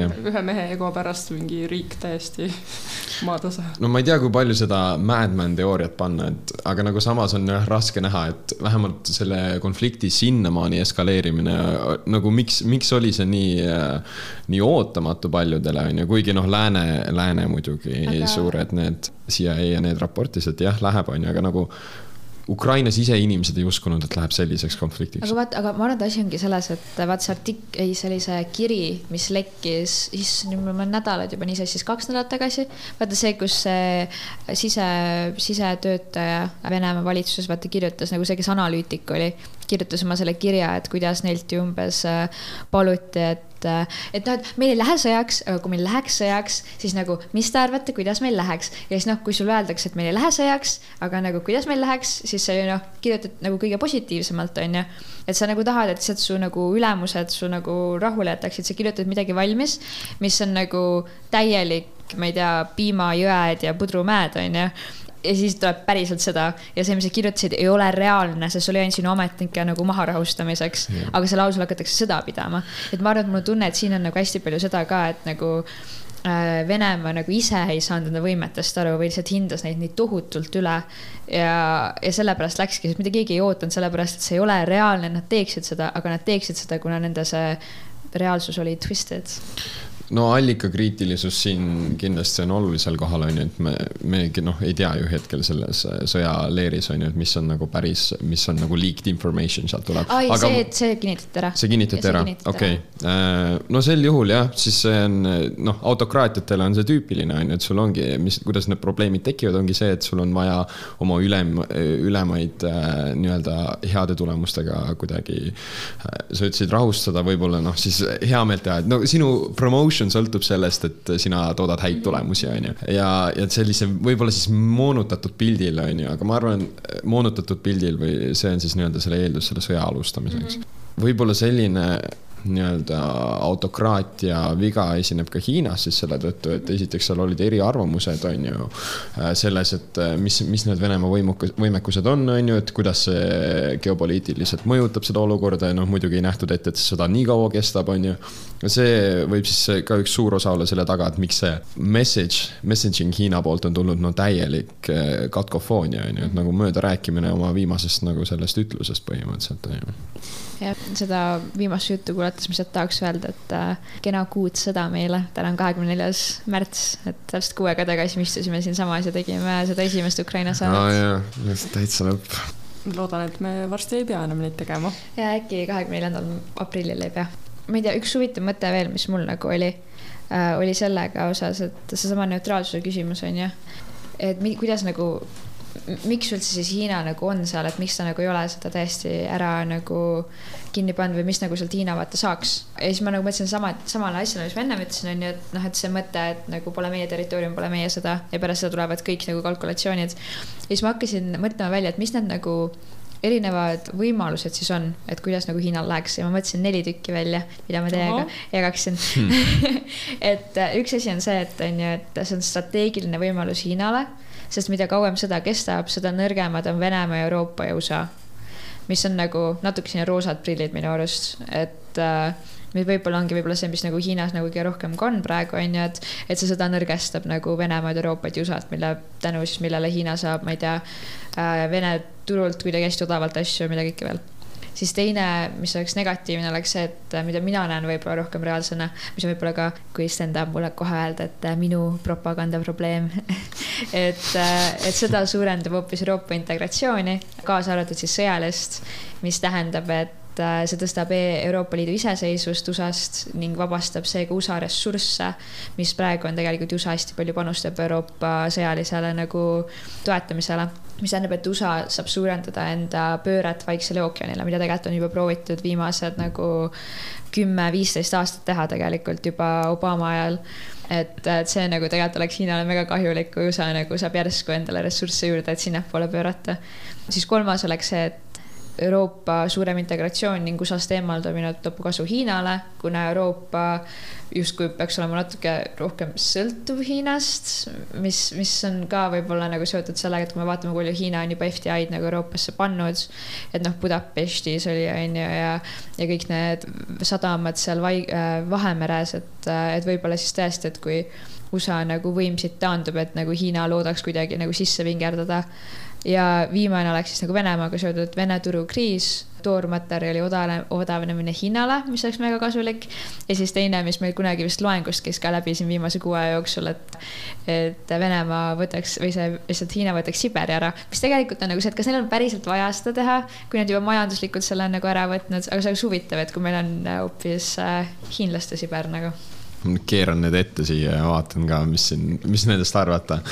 Jah ühe mehe ego pärast mingi riik täiesti [laughs] maatasa. no ma ei tea, kui palju seda Madman teooriat panna, et aga nagu samas on jah raske näha, et vähemalt selle konflikti sinnamaani eskaleerimine nagu miks, miks oli see nii, nii ootamatu paljudele on ju, kuigi noh, lääne, lääne muidugi aga... Suured need CIA ja need raportis, et jah, läheb, on ju, aga nagu Ukrainas ise inimesed ei uskunud, et läheb selliseks konfliktiks aga. vaata, aga ma arvan, et asi ongi selles, et vaat see artik-, ei, see kiri, mis lekkis, issand, nüüd mul on nädalad juba nii sassis, kaks nädalat tagasi. vaata see, kus see sise, sisetöötaja Venemaa valitsuses vaata kirjutas nagu see, kes analüütik oli, kirjutas oma selle kirja, et kuidas neilt ju umbes äh, paluti, et et noh, et meil ei lähe sõjaks, aga kui meil läheks sõjaks, siis nagu, mis te arvate, kuidas meil läheks ja siis noh, kui sulle öeldakse, et meil ei lähe sõjaks, aga nagu kuidas meil läheks, siis sa ju noh, kirjutad nagu kõige positiivsemalt, onju. et sa nagu tahad, et lihtsalt su nagu ülemused su nagu rahule jätaksid, sa kirjutad midagi valmis, mis on nagu täielik, ma ei tea, piimajõed ja pudrumäed, onju ja siis tuleb päriselt seda ja see, mis sa kirjutasid, ei ole reaalne, sest see oli ainult sinu ametnike nagu maha rahustamiseks Jah. aga selle lausul hakatakse sõda pidama. et ma arvan, et mul on tunne, et siin on nagu hästi palju seda ka, et nagu äh, Venemaa nagu ise ei saanud enda võimetest aru või lihtsalt hindas neid nii tohutult üle. ja, ja sellepärast läkski, sest mitte keegi ei ootanud, sellepärast et see ei ole reaalne, et nad teeksid seda, aga nad teeksid seda, kuna nende see reaalsus oli twisted. No allikakriitilisus siin kindlasti on olulisel kohal, on ju, et me, megi noh, ei tea ju hetkel selles sõjaleeris, on ju, et mis on nagu päris, mis on nagu leaked information sealt tuleb. ai Aga..., see, see kinnitati ära. see kinnitati ära, okei okay.. no sel juhul jah, siis see on noh, autokraatiatele on see tüüpiline, on ju, et sul ongi, mis, kuidas need probleemid tekivad, ongi see, et sul on vaja oma ülem, ülemaid äh, nii-öelda heade tulemustega kuidagi äh,, sa ütlesid rahustada, võib-olla noh, siis heameelt teha, et no sinu promotion sõltub sellest, et sina toodad häid tulemusi, on ju. ja, ja sellise võib-olla siis moonutatud pildil, on ju, aga ma arvan, moonutatud pildil või see on siis nii-öelda selle eeldus selle sõja alustamiseks mm -hmm.. võib-olla selline nii-öelda autokraatia viga esineb ka Hiinas siis selle tõttu, et esiteks seal olid eriarvamused, on ju, selles, et mis, mis need Venemaa võimukus, võimekused on, on ju, et kuidas see geopoliitiliselt mõjutab seda olukorda ja noh, muidugi ei nähtud ette, et see sõda nii kaua kestab, on ju. see võib siis ka üks suur osa olla selle taga, et miks see message, messaging Hiina poolt on tulnud no täielik katkofoonia, on ju, et nagu möödarääkimine oma viimasest nagu sellest ütlusest põhimõtteliselt, on ju jah, seda viimast juttu kuulates ma lihtsalt tahaks öelda, et äh, kena kuud sõda meile, täna on kahekümne neljas märts, et täpselt kuu aega tagasi me istusime siinsamas ja tegime seda esimest Ukraina saadet oh,. jaa, täitsa lõpp. loodan, et me varsti ei pea enam neid tegema. ja äkki kahekümne neljandal aprillil ei pea. ma ei tea, üks huvitav mõte veel, mis mul nagu oli äh,, oli sellega osas, et seesama neutraalsuse küsimus on ju, et mi, kuidas nagu miks üldse siis Hiina nagu on seal, et miks ta nagu ei ole seda täiesti ära nagu kinni pannud või mis nagu sealt Hiina vaata saaks. ja siis ma nagu mõtlesin sama, samale asjale, mis ma ennem ütlesin, on ju, et noh, et see mõte, et nagu pole meie territoorium, pole meie sõda ja pärast seda tulevad kõik nagu kalkulatsioonid. ja siis ma hakkasin mõtlema välja, et mis need nagu erinevad võimalused siis on, et kuidas nagu Hiinal läheks ja ma mõtlesin neli tükki välja, mida ma teiega jagaksin hmm. [laughs] et üks asi on see, et on ju, et see on strateegiline võimalus Hiinale sest mida kauem sõda kestab, seda nõrgemad on Venemaa, Euroopa ja USA. mis on nagu natuke selline roosad prillid minu arust, et äh, võib-olla ongi võib-olla see, mis nagu Hiinas nagu kõige rohkem ka on praegu, on ju, et, et see sõda nõrgestab nagu Venemaad, Euroopat ja USA-t, mille tänu siis, millele Hiina saab, ma ei tea äh,, Vene turult kuidagi hästi odavalt asju ja mida kõike veel siis teine, mis oleks negatiivne, oleks see, et mida mina näen võib-olla rohkem reaalsena, mis on võib-olla ka, kui stand-up mulle kohe öelda, et minu propagandaprobleem [laughs] et, et seda suurendab hoopis Euroopa integratsiooni, kaasa arvatud siis sõjalist, mis tähendab, et see tõstab Euroopa Liidu iseseisvust USA-st ning vabastab seega USA ressursse, mis praegu on tegelikult USA hästi palju panustab Euroopa sõjalisele nagu toetamisele mis tähendab, et USA saab suurendada enda pööret Vaiksele ookeanile, mida tegelikult on juba proovitud viimased nagu kümme-viisteist aastat teha tegelikult juba Obama ajal. et, et see nagu tegelikult oleks Hiinale mega kahjulik, kui USA nagu saab järsku endale ressursse juurde, et sinnapoole pöörata. siis kolmas oleks see, et Euroopa suurem integratsioon ning USA-st eemaldamine toob kasu Hiinale, kuna Euroopa justkui peaks olema natuke rohkem sõltuv Hiinast, mis, mis on ka võib-olla nagu seotud sellega, et kui me vaatame, palju Hiina on juba FDI-d nagu Euroopasse pannud, et noh, Budapestis oli, on ju, ja, ja kõik need sadamad seal vai, äh, Vahemeres, et, et võib-olla siis tõesti, et kui USA nagu võim siit taandub, et nagu Hiina loodaks kuidagi nagu sisse vingerdada ja viimane oleks siis nagu Venemaaga seotud Vene turukriis, toormaterjali odane, odavnemine hinnale, mis oleks mega kasulik. ja siis teine, mis meil kunagi vist loengust käis ka läbi siin viimase kuu aja jooksul, et, et Venemaa võtaks või see lihtsalt Hiina võtaks Siberi ära, mis tegelikult on nagu see, et kas neil on päriselt vaja seda teha, kui nad juba majanduslikult selle on nagu ära võtnud, aga see oleks huvitav, et kui meil on hoopis äh, hiinlaste Siber nagu. Keeran need ette siia ja vaatan ka, mis siin, mis nendest arvata [laughs]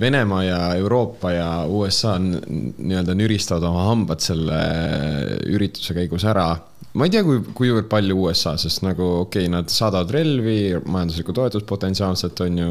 Venemaa ja Euroopa ja USA nii-öelda nüristavad oma hambad selle ürituse käigus ära ma ei tea, kui, kuivõrd palju USA, sest nagu okei okay,, nad saadavad relvi, majanduslikku toetust potentsiaalselt on ju.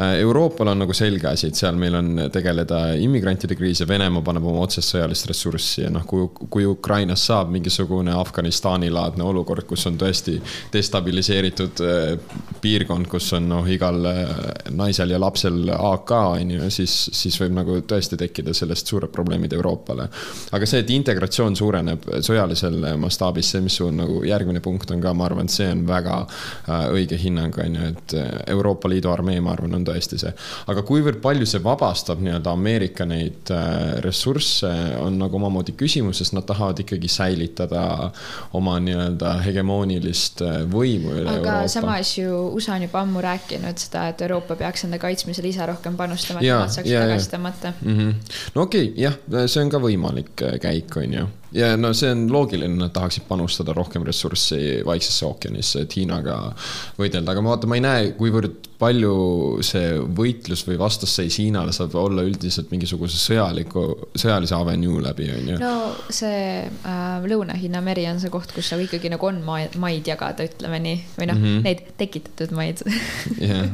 Äh, Euroopal on nagu selge asi, et seal meil on tegeleda immigrantide kriis ja Venemaa paneb oma otsest sõjalist ressurssi ja noh, kui, kui Ukrainas saab mingisugune Afganistani-laadne olukord, kus on tõesti destabiliseeritud äh, piirkond, kus on noh, igal äh, naisel ja lapsel AK on ju, siis, siis võib nagu tõesti tekkida sellest suured probleemid Euroopale. aga see, et integratsioon suureneb sõjalisel mastaabil mastaabis, see, mis sul nagu järgmine punkt on ka, ma arvan, et see on väga äh, õige hinnang, on ju, et äh, Euroopa Liidu armee, ma arvan, on tõesti see. aga kuivõrd palju see vabastab nii-öelda Ameerika neid äh, ressursse, on nagu omamoodi küsimus, sest nad tahavad ikkagi säilitada oma nii-öelda hegemoonilist võimu üle aga Euroopa. samas ju USA on juba ammu rääkinud seda, et Euroopa peaks enda kaitsmisele ise rohkem panustama, et nemad saaksid tagasi tõmmata mm. -hmm. no okei okay,, jah, see on ka võimalik käik, on ju ja no see on loogiline, nad tahaksid panustada rohkem ressurssi Vaiksesse ookeanisse, et Hiinaga võidelda, aga ma vaatan, ma ei näe, kuivõrd palju see võitlus või vastasseis Hiinale saab olla üldiselt mingisuguse sõjaliku, sõjalise avenue läbi, on ju. no see äh, Lõuna-Hiina meri on see koht, kus nagu ikkagi nagu on maid jagada, ütleme nii, või noh mm -hmm., neid tekitatud maid. jah,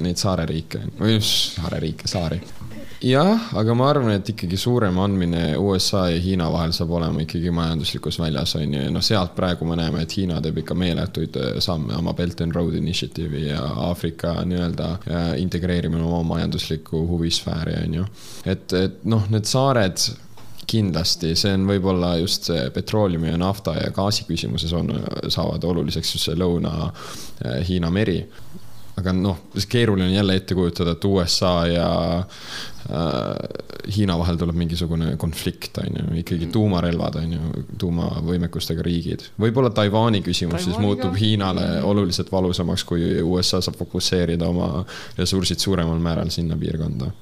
neid saareriike, või saareriike, saari jah, aga ma arvan, et ikkagi suurem andmine USA ja Hiina vahel saab olema ikkagi majanduslikus väljas, on ju, ja noh, sealt praegu me näeme, et Hiina teeb ikka meeletuid äh, samme oma Belt and Road Initiative'i ja Aafrika nii-öelda äh, integreerimine oma majanduslikku huvisfääri, on ju. et, et noh, need saared kindlasti, see on võib-olla just see petrooleumi ja nafta ja gaasi küsimuses on, saavad oluliseks just see Lõuna-Hiina äh, meri aga noh, keeruline on jälle ette kujutada, et USA ja äh, Hiina vahel tuleb mingisugune konflikt, on ju, ikkagi tuumarelvad, on ju, tuumavõimekustega riigid. võib-olla Taiwan'i küsimus Taiwaniga. siis muutub Hiinale oluliselt valusamaks, kui USA saab fokusseerida oma ressursid suuremal määral sinna piirkonda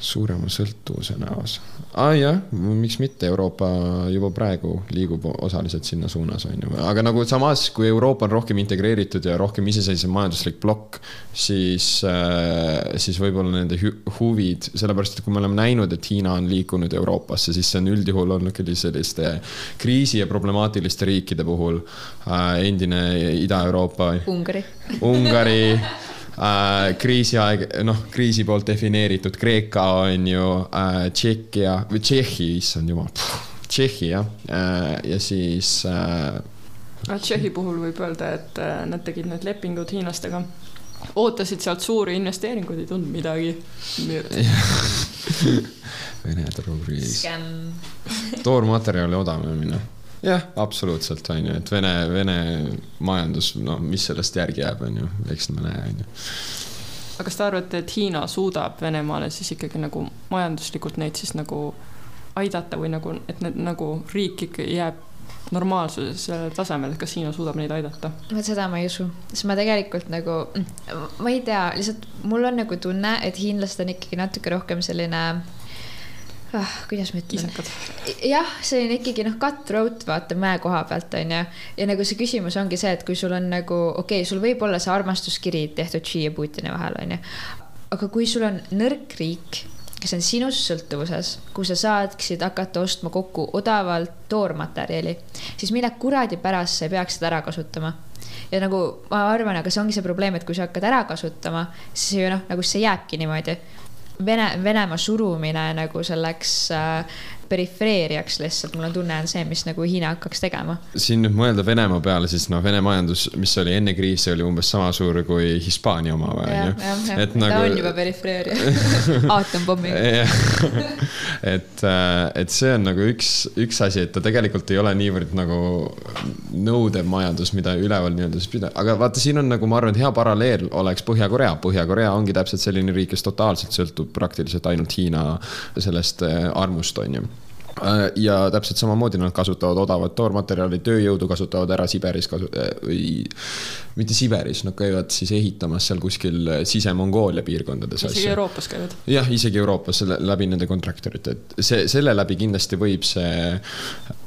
suurema sõltuvuse näos. aa jah, miks mitte, Euroopa juba praegu liigub osaliselt sinna suunas, on ju, aga nagu samas, kui Euroopa on rohkem integreeritud ja rohkem iseseisev majanduslik plokk, siis äh,, siis võib-olla nende huvid, sellepärast et kui me oleme näinud, et Hiina on liikunud Euroopasse, siis see on üldjuhul olnud küll selliste kriisi ja problemaatiliste riikide puhul äh,. endine Ida-Euroopa. Ungari. Ungari [laughs] äh, kriisiaeg, noh, kriisi poolt defineeritud Kreeka on ju äh,, Tšehhia või Tšehhi, issand jumal, Tšehhi jah äh,, ja siis äh,. Tšehhi puhul võib öelda, et äh, nad tegid need lepingud hiinlastega ootasid sealt suuri investeeringuid, ei tundnud midagi. [laughs] Vene turukriis. toormaterjali odavnemine jah, absoluutselt on ju, et Vene, Vene majandus, no mis sellest järgi jääb, on ju, eks me näe, on ju. aga kas te arvate, et Hiina suudab Venemaale siis ikkagi nagu majanduslikult neid siis nagu aidata või nagu, et need nagu riik ikka jääb normaalsusele tasemel, et kas Hiina suudab neid aidata? vot seda ma ei usu, sest ma tegelikult nagu, ma ei tea, lihtsalt mul on nagu tunne, et hiinlased on ikkagi natuke rohkem selline ah, kuidas ma ütlen. jah, see on ikkagi noh, cutthroat vaata mäe koha pealt onju. ja nagu see küsimus ongi see, et kui sul on nagu okei okay,, sul võib olla see armastuskiri tehtud Xi ja Putini vahel onju. aga kui sul on nõrk riik, kes on sinust sõltuvuses, kuhu sa saaksid hakata ostma kokku odavalt toormaterjali, siis mille kuradi pärast sa ei peaks seda ära kasutama ja nagu ma arvan, aga see ongi see probleem, et kui sa hakkad ära kasutama, siis ju noh, nagu see jääbki niimoodi Vene, Venemaa surumine nagu selleks äh, perifeeriaks lihtsalt, mul on tunne, on see, mis nagu Hiina hakkaks tegema. siin nüüd mõelda Venemaa peale, siis noh, Vene majandus, mis oli enne kriisi, oli umbes sama suur kui Hispaania oma, onju. et ta nagu on juba perifeeria, aatompomming. et, et see on nagu üks, üks asi, et ta tegelikult ei ole niivõrd nagu nõudev majandus, mida üleval nii-öelda siis pidada, aga vaata, siin on nagu ma arvan, et hea paralleel oleks Põhja-Korea. Põhja-Korea ongi täpselt selline riik, kes totaalselt sõltub praktiliselt ainult Hiina sellest eh, armust, onju ja täpselt samamoodi nad kasutavad odavat toormaterjali, tööjõudu kasutavad ära Siberis kasu-, või mitte Siberis, nad käivad siis ehitamas seal kuskil Sise-Mongoolia piirkondades isegi asju. Euroopas käivad. jah, isegi Euroopas selle läbi nende kontraktorite, et see, selle läbi kindlasti võib see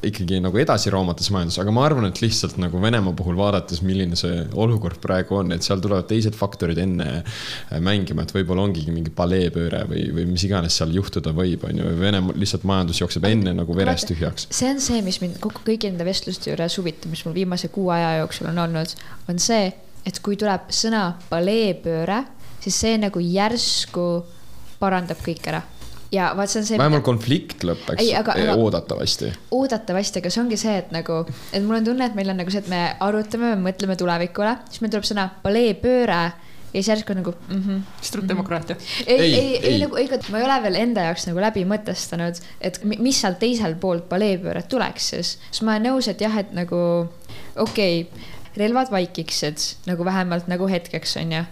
ikkagi nagu edasi roomata see majandus, aga ma arvan, et lihtsalt nagu Venemaa puhul vaadates, milline see olukord praegu on, et seal tulevad teised faktorid enne mängima, et võib-olla ongigi mingi paleepööre või, või mis iganes seal juhtuda võib, on ju, Venemaa lihtsalt majandus jookseb enne nagu verest tühjaks. see on see, mis mind kogu kõigi nende vestluste juures huvitab, mis mul viimase kuu aja jooksul on olnud, on see, et kui tuleb sõna paleepööre, siis see nagu järsku parandab kõik ära. ja vaat see on see. vähemalt konflikt lõpeks Ei, aga- aga- oodatavasti. oodatavasti, aga see ongi see, et nagu, et mul on tunne, et meil on nagu see, et me arutame, me mõtleme tulevikule, siis meil tuleb sõna paleepööre ja siis järsku nagu mm. -hmm. siis tuleb demokraatia. ei, Ei, ei, ei, nagu, ega ma ei ole veel enda jaoks nagu läbi mõtestanud, et mi- mis seal teisel pool paleepööret tuleks siis, siis ma olen nõus, et jah, et nagu okei okay,, relvad vaikiksid nagu vähemalt nagu hetkeks on ju.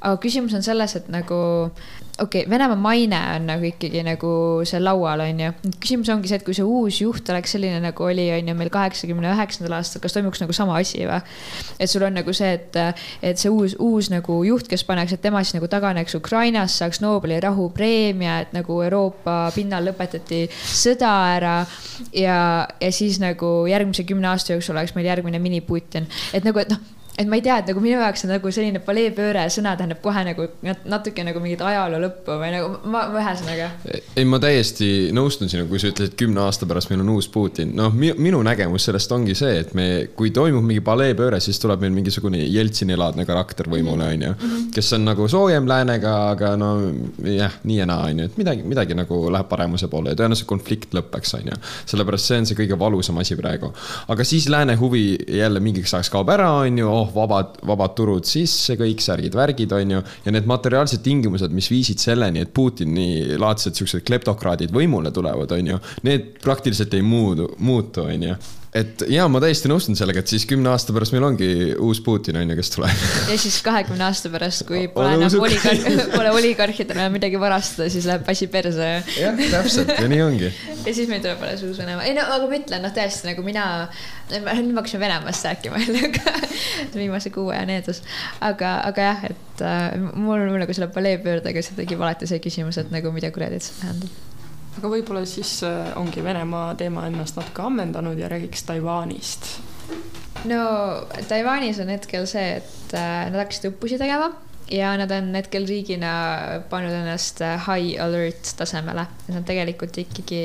Aga küsimus on selles, et nagu okei okay,, Venemaa maine on nagu ikkagi nagu seal laual on ju. küsimus ongi see, et kui see uus juht oleks selline nagu oli, on ju meil kaheksakümne üheksandal aastal, kas toimuks nagu sama asi või? et sul on nagu see, et, et see uus, uus nagu juht, kes pannakse, et tema siis nagu taganeks Ukrainast, saaks Nobeli rahupreemia, et nagu Euroopa pinnal lõpetati sõda ära. ja, ja siis nagu järgmise kümne aasta jooksul oleks meil järgmine mini-Putin, et nagu, et noh et ma ei tea, et nagu minu jaoks on nagu selline paleepööre sõna tähendab kohe nagu nat- natuke nagu mingit ajaloo lõppu või nagu ma, ühesõnaga. ei, ma täiesti nõustun sinuga, kui sa ütlesid, et kümne aasta pärast meil on uus Putin. noh, minu nägemus sellest ongi see, et me, kui toimub mingi paleepööre, siis tuleb meil mingisugune Jeltsini-laadne karakter võimule, onju. kes on nagu soojem läänega, aga no jah, nii ja naa, onju, et midagi, midagi nagu läheb paremuse poole ja tõenäoliselt konflikt lõpeks, onju. sellepärast see on see kõige valusam asi praegu. aga siis lääne huvi jälle mingiks ajaks kaob ära, onju, oh vabad, vabad turud sisse, kõik särgid-värgid, onju. ja need materiaalsed tingimused, mis viisid selleni, et Putini laadsed siuksed kleptokraadid võimule tulevad, onju. Need praktiliselt ei muudu, muutu, onju et ja ma täiesti nõustun sellega, et siis kümne aasta pärast meil ongi uus Putin on ju, kes tuleb. ja siis kahekümne aasta pärast, kui pole Ole enam oligarh, [laughs] pole oligarhidel enam midagi varastada, siis läheb asi perse ja jah, täpselt ja nii ongi. ja siis meil tuleb alles uus Venemaa, ei no aga ma ütlen, noh tõesti nagu mina, nüüd me hakkasime Venemaast rääkima jälle, aga [laughs] viimase kuu aja needus. aga, aga jah, et äh, mul on nagu selle paleepöördega, see tekib alati see küsimus, et nagu mida kuradit see tähendab. Aga võib-olla siis äh, ongi Venemaa teema ennast natuke ammendanud ja räägiks Taiwanist. no Taiwanis on hetkel see, et äh, nad hakkasid õppusi tegema ja nad on hetkel riigina pannud ennast äh, high alert tasemele. Nad tegelikult ikkagi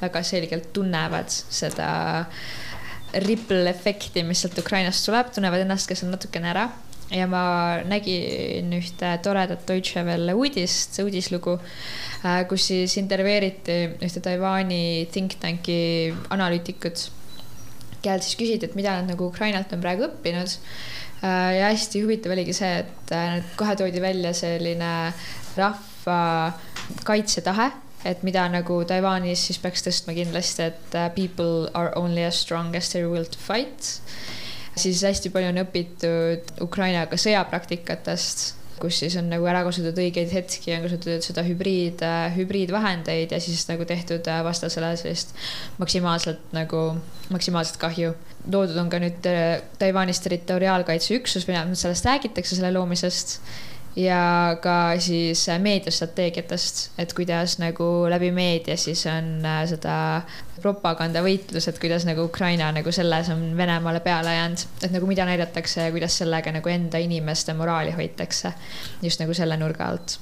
väga selgelt tunnevad seda ripple efekti, mis sealt Ukrainast tuleb, tunnevad ennast ka seal natukene ära ja ma nägin ühte toredat Deutsche Welle uudist, uudislugu, kus siis intervjueeriti ühte Taiwan'i think tank'i analüütikut, kellelt siis küsiti, et mida nad nagu Ukrainalt on praegu õppinud. ja hästi huvitav oligi see, et äh, kohe toodi välja selline rahva kaitsetahe, et mida nagu Taiwanis siis peaks tõstma kindlasti, et äh, people are only as strong as their will to fight. Siis hästi palju on õpitud Ukrainaga sõjapraktikatest kus siis on nagu ära kasutatud õigeid hetki, on kasutatud seda hübriid, hübriidvahendeid ja siis nagu tehtud äh, vastasele sellist maksimaalselt nagu, maksimaalset kahju. loodud on ka nüüd äh, Taiwanis territoriaalkaitseüksus, vähemalt sellest räägitakse, selle loomisest ja ka siis äh, meediastrateegiatest, et kuidas nagu läbi meedia siis on äh, seda propagandavõitlus, et kuidas nagu Ukraina nagu selles on Venemaale peale jäänud, et nagu mida näidatakse ja kuidas sellega nagu enda inimeste moraali hoitakse just nagu selle nurga alt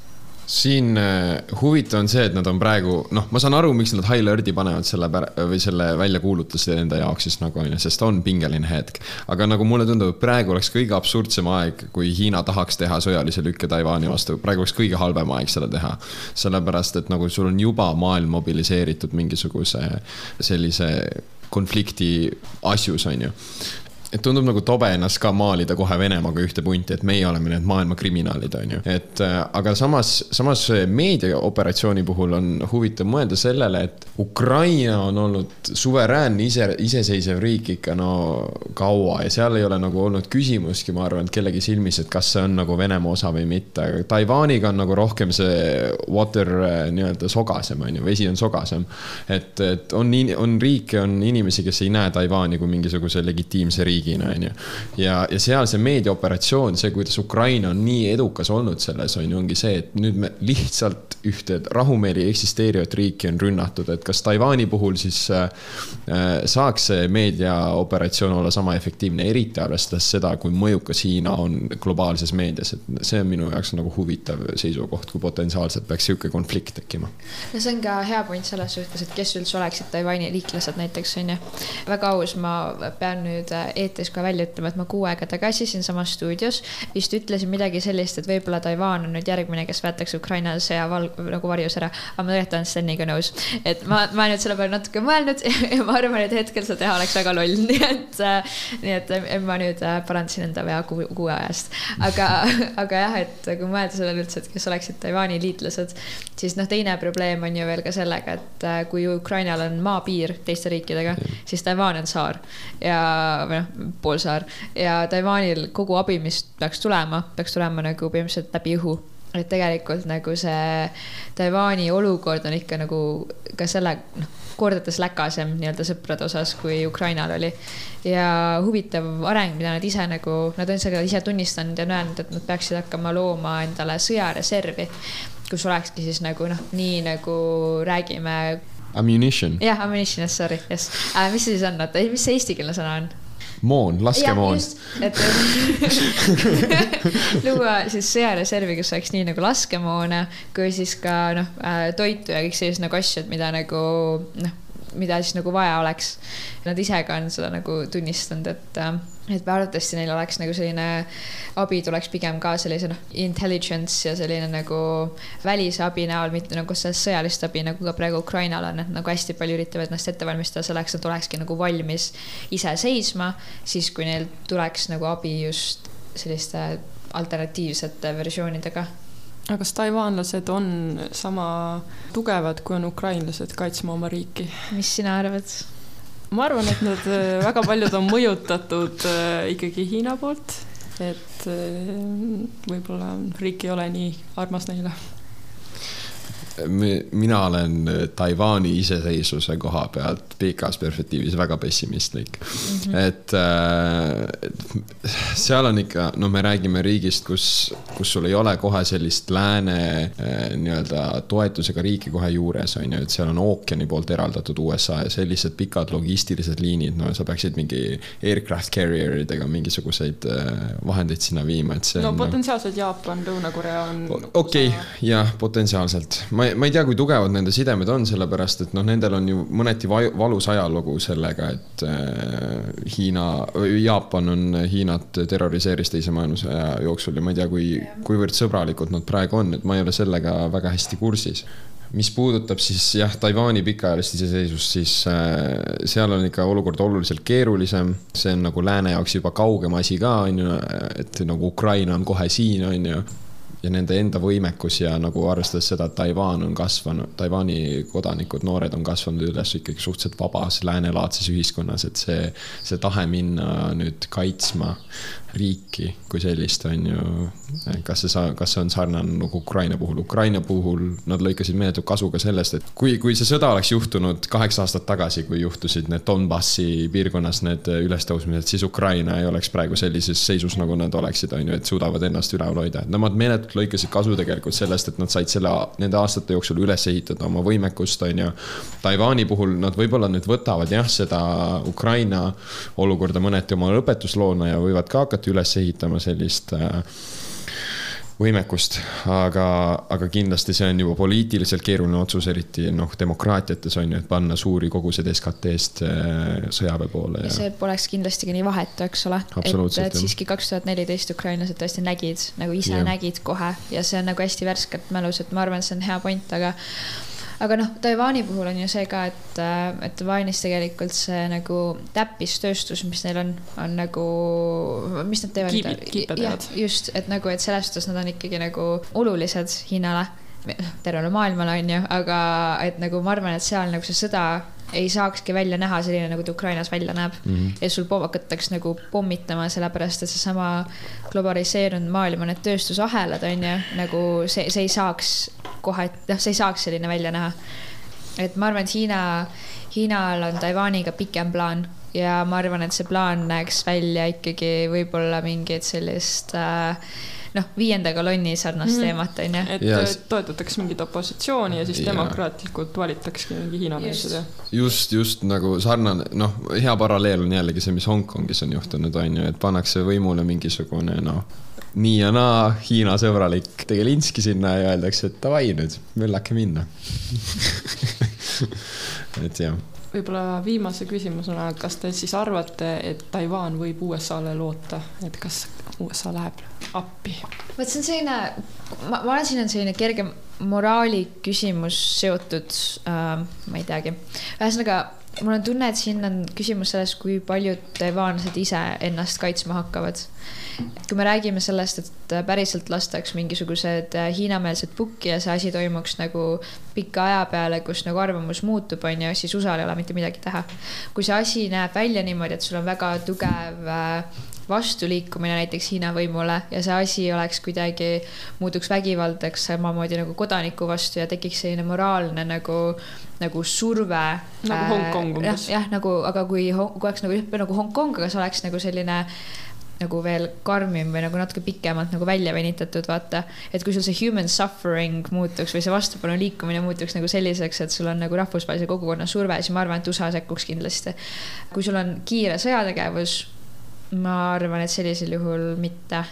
siin äh, huvitav on see, et nad on praegu, noh, ma saan aru, miks nad high alert'i panevad selle või selle välja kuulutuse enda jaoks siis nagu on ju, sest on pingeline hetk. aga nagu mulle tundub, et praegu oleks kõige absurdsem aeg, kui Hiina tahaks teha sõjalise lükke Taiwan'i vastu, praegu oleks kõige halvem aeg seda teha. sellepärast, et nagu sul on juba maailm mobiliseeritud mingisuguse sellise konflikti asjus, on ju et tundub nagu tobe ennast ka maalida kohe Venemaaga ühte punti, et meie oleme need maailma kriminaalid, on ju. et äh, aga samas, samas meediaoperatsiooni puhul on huvitav mõelda sellele, et Ukraina on olnud suveräänne ise, iseseisev riik ikka no kaua ja seal ei ole nagu olnud küsimustki, ma arvan, et kellegi silmis, et kas see on nagu Venemaa osa või mitte, aga Taiwaniga on nagu rohkem see water äh, nii-öelda sogasem, on ju, vesi on sogasem. et, et on, on riike, on inimesi, kes ei näe Taiwani kui mingisuguse legitiimse riigi riigina, on ju. ja, ja seal see meediaoperatsioon, see, kuidas Ukraina on nii edukas olnud selles, on ju, ongi see, et nüüd me lihtsalt ühte rahumeeli eksisteerivat riiki on rünnatud, et kas Taiwan'i puhul siis äh, saaks see meediaoperatsioon olla sama efektiivne, eriti arvestades seda, kui mõjukas Hiina on globaalses meedias, et see on minu jaoks nagu huvitav seisukoht, kui potentsiaalselt peaks niisugune konflikt tekkima. no see on ka hea point selles suhtes, et kes üldse oleksid Taiwan'i liitlased näiteks on ju. väga aus, ma pean nüüd äh, eetris kohe välja ütlema, et ma kuu aega tagasi siinsamas stuudios vist ütlesin midagi sellist, et võib-olla Taiwan on nüüd järgmine, kes võetakse Ukraina sõja val-, nagu varjus ära. aga ma tegelikult olen Steniga nõus, et ma, ma olen nüüd selle peale natuke mõelnud [laughs] ja ma arvan, et hetkel seda teha oleks väga loll, [laughs] nii et, nii et ma nüüd äh, parandasin enda vea kuu, kuu ajast. aga, [laughs] aga jah, et kui mõelda sellele üldse, et kes oleksid Taiwan'i liitlased, siis noh, teine probleem on ju veel ka sellega, et äh, kui Ukrainal on maapiir teiste riikidega, siis Taiwan on saar ja, või noh, poolsaar ja Taiwanil kogu abi, mis peaks tulema, peaks tulema nagu põhimõtteliselt läbi õhu et tegelikult nagu see Taiwan'i olukord on ikka nagu ka selle, noh, kordades läkasem nii-öelda sõprade osas, kui Ukrainal oli. ja huvitav areng, mida nad ise nagu, nad on seda ise tunnistanud ja on öelnud, et nad peaksid hakkama looma endale sõjareservi, kus olekski siis nagu noh, nii nagu räägime. Ammunition. jah, ammunition, sorry, yes äh,. mis see siis on, oota, mis see eestikeelne sõna on? Moon, laskemoon. et [laughs] luua siis sõjareservi, kus oleks nii nagu laskemoona kui siis ka noh, äh, toitu ja kõik sellised nagu asjad, mida nagu noh, mida siis nagu vaja oleks. Nad ise ka on seda nagu tunnistanud, et äh, et arvatavasti neil oleks nagu selline abi tuleks pigem ka sellise noh, intelligence ja selline nagu välise abi näol, mitte nagu sellist sõjalist abi, nagu ka praegu Ukrainal on, et nagu hästi palju üritavad ennast ette valmistada selleks, et olekski nagu valmis ise seisma, siis kui neil tuleks nagu abi just selliste alternatiivsete versioonidega aga kas taiwanlased on sama tugevad, kui on ukrainlased kaitsma oma riiki? mis sina arvad? Ma arvan, et nad äh, väga paljud on mõjutatud äh, ikkagi Hiina poolt, et äh, võib-olla riik ei ole nii armas neile mina olen Taiwan'i iseseisvuse koha pealt pikas perspektiivis väga pessimistlik mm. -hmm. et äh, seal on ikka, no me räägime riigist, kus, kus sul ei ole kohe sellist lääne äh, nii-öelda toetusega riiki kohe juures, on ju, et seal on ookeani poolt eraldatud USA ja sellised pikad logistilised liinid, no sa peaksid mingi aircraft carrier idega mingisuguseid äh, vahendeid sinna viima, et see no on, potentsiaalselt Jaapan, Lõuna-Korea on. okei okay,, jah, potentsiaalselt, ma ma, ma ei tea, kui tugevad nende sidemed on, sellepärast et noh, nendel on ju mõneti valus ajalugu sellega, et äh, Hiina, Jaapan on Hiinat terroriseeris teise maailmasõja jooksul ja ma ei tea, kui, kuivõrd sõbralikud nad praegu on, et ma ei ole sellega väga hästi kursis mis puudutab siis jah, Taiwan'i pikaajalist iseseisvust, siis äh, seal on ikka olukord oluliselt keerulisem. see on nagu lääne jaoks juba kaugem asi ka, on ju, et nagu Ukraina on kohe siin, on ju ja nende enda võimekus ja nagu arvestades seda, et Taiwan on kasvanud, Taiwan'i kodanikud, noored on kasvanud üles ikkagi suhteliselt vabas läänelaadses ühiskonnas, et see, see tahe minna nüüd kaitsma riiki kui sellist, on ju. kas see, kas see on sarnane nagu Ukraina puhul, Ukraina puhul nad lõikasid meeletut kasu ka sellest, et kui, kui see sõda oleks juhtunud kaheksa aastat tagasi, kui juhtusid need Donbassi piirkonnas need ülestõusmised, siis Ukraina ei oleks praegu sellises seisus, nagu nad oleksid, on ju, et suudavad ennast üleval hoida, et nemad meeletult lõikasid kasu tegelikult sellest, et nad said selle, nende aastate jooksul üles ehitada oma võimekust, on ju. Taiwan'i puhul nad võib-olla nüüd võtavad jah, seda Ukraina olukorda mõneti oma õpetusloona ja võivad ka hakata üles ehitama sellist äh, võimekust, aga, aga kindlasti see on juba poliitiliselt keeruline otsus, eriti noh, demokraatiates on ju, et panna suuri koguseid SKT-st äh, sõjaväe poole ja ja see poleks kindlasti ka nii vahetu, eks ole. et, et siiski kaks tuhat neliteist ukrainlased tõesti nägid, nagu ise Jah. nägid kohe ja see on nagu hästi värskelt mälus, et ma arvan, et see on hea point, aga aga noh, Taiwan'i puhul on ju see ka, et, et Taiwan'is tegelikult see nagu täppistööstus, mis neil on, on nagu, mis nad teevad kiipe teevad. just, et nagu, et selles suhtes nad on ikkagi nagu olulised Hiinale, tervele maailmale on ju, aga et nagu ma arvan, et seal nagu see sõda ei saakski välja näha selline, nagu ta Ukrainas välja näeb mm. Mhm. ja sul hakatakse nagu pommitama, sellepärast et seesama globaliseerunud maailm on need tööstusahelad, on ju, nagu see, see ei saaks kohe, noh, see ei saaks selline välja näha. et ma arvan, et Hiina, Hiinal on Taiwaniga pikem plaan ja ma arvan, et see plaan näeks välja ikkagi võib-olla mingit sellist äh, noh, viienda kolonni sarnast Mhm. teemat, on ju. et Ja ja, s- toetatakse mingit opositsiooni ja siis Jaa. demokraatlikult valitaksegi mingi Hiina meelsed ja just, just nagu sarnane, noh, hea paralleel on jällegi see, mis Hongkongis on juhtunud, on ju, et pannakse võimule mingisugune noh, nii ja naa Hiina sõbralik tegelinski sinna ja öeldakse, et davai nüüd, möllake minna [laughs] et jah, võib-olla viimase küsimusena, kas te siis arvate, et Taiwan võib USA-le loota, et kas USA läheb appi? vot see on selline, ma, ma arvan, siin on selline kerge moraali küsimus seotud äh,, ma ei teagi, ühesõnaga mul on tunne, et siin on küsimus selles, kui paljud taiwanlased ise ennast kaitsma hakkavad. Kui me räägime sellest, et päriselt lastaks mingisugused äh, Hiina-meelsed pukki ja see asi toimuks nagu pika aja peale, kus nagu arvamus muutub, on ju, siis USA-l ei ole mitte midagi teha. kui see asi näeb välja niimoodi, et sul on väga tugev äh, vastuliikumine näiteks Hiina võimule ja see asi oleks kuidagi, muutuks vägivaldseks samamoodi nagu kodaniku vastu ja tekiks selline moraalne nagu, nagu surve. Nagu Hongkong umbes. jah, jah, nagu, aga kui, kui oleks nagu, nagu Hongkong, aga see oleks nagu selline nagu veel karmim või nagu natuke pikemalt nagu välja venitatud, vaata. et kui sul see human suffering muutuks või see vastupanu liikumine muutuks nagu selliseks, et sul on nagu rahvusvahelise kogukonna surve, siis ma arvan, et USA sekkuks kindlasti. kui sul on kiire sõjategevus, ma arvan, et sellisel juhul mitte.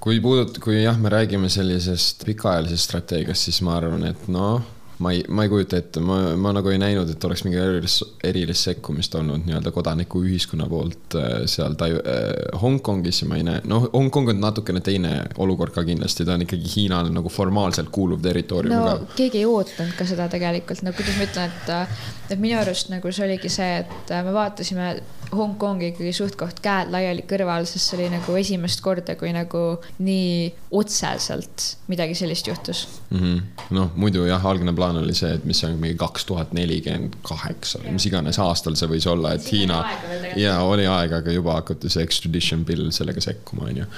kui puudut-, kui jah, me räägime sellisest pikaajalisest strateegiast, siis ma arvan, et noh, ma ei, ma ei kujuta ette, ma, ma nagu ei näinud, et oleks mingi erilist, erilist sekkumist olnud nii-öelda kodanikuühiskonna poolt äh, seal Tai- äh,, Hongkongis ja ma ei näe, noh, Hongkong on natukene teine olukord ka kindlasti, ta on ikkagi Hiinale nagu formaalselt kuuluv territoorium no ka. keegi ei ootanud ka seda tegelikult, no kuidas ma ütlen, et, et minu arust nagu see oligi see, et me vaatasime Hongkongi ikkagi suht-koht käed laiali kõrval, sest see oli nagu esimest korda, kui nagu nii otseselt midagi sellist juhtus. mm. -hmm. noh, muidu jah, algne plaan oli see, et mis see on mingi kaks tuhat nelikümmend kaheksa või mis iganes aastal see võis olla, et Hiina ja oli aega, aga juba hakati see extradition bill sellega sekkuma, onju.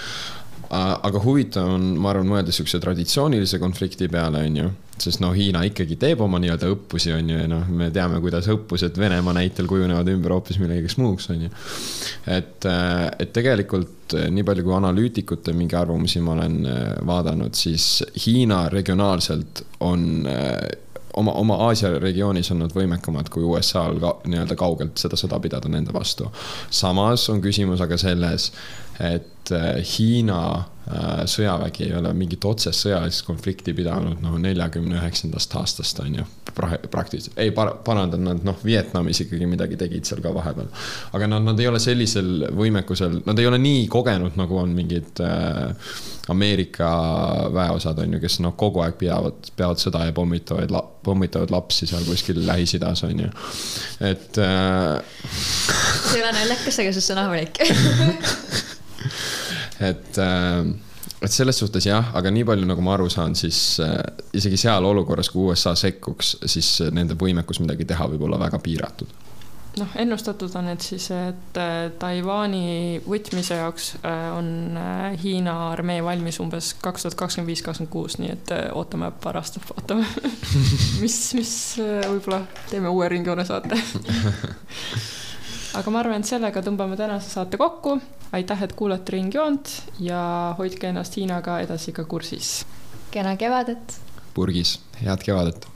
Aga huvitav on, ma arvan, mõelda siukse traditsioonilise konflikti peale, onju, sest no Hiina ikkagi teeb oma nii-öelda õppusi, onju, ja noh, me teame, kuidas õppused Venemaa näitel kujunevad ümber hoopis millegagi muuks, onju. et, et tegelikult eh, nii palju, kui analüütikute mingi arvamusi ma olen eh, vaadanud, siis Hiina regionaalselt on oma, oma Aasia regioonis on nad võimekamad kui USA-l ka nii-öelda kaugelt seda sõda pidada nende vastu. samas on küsimus aga selles, et äh, Hiina äh, sõjavägi ei ole mingit otsest sõjalist konflikti pidanud noh, neljakümne üheksandast aastast on ju pra- praktiliselt, ei par- parandan nad noh, Vietnamis ikkagi midagi tegid seal ka vahepeal. aga nad, nad ei ole sellisel võimekusel, nad ei ole nii kogenud, nagu on mingid äh, Ameerika väeosad on ju, kes noh, kogu aeg peavad, peavad sõda ja pommitavad, pommitavad lapsi seal kuskil Lähis-Idas on ju, et äh, see ei ole naljakas, aga see on rahulik. [laughs] [laughs] et äh, et selles suhtes jah, aga nii palju, nagu ma aru saan, siis äh, isegi seal olukorras, kui USA sekkuks, siis nende võimekus midagi teha võib olla väga piiratud. noh, ennustatud on, et siis, et äh, Taiwan'i võtmise jaoks äh, on äh, Hiina armee valmis umbes kaks tuhat kakskümmend viis, kakskümmend kuus, nii et äh, ootame paar aastat, vaatame [laughs] [laughs] mis, mis äh, võib-olla teeme uue ringjoone saate. Aga ma arvan, et sellega tõmbame tänase saate kokku. aitäh, et kuulate Ringjoont ja hoidke ennast Hiinaga edasi ka kursis. Kena kevadet! Purgis, head kevadet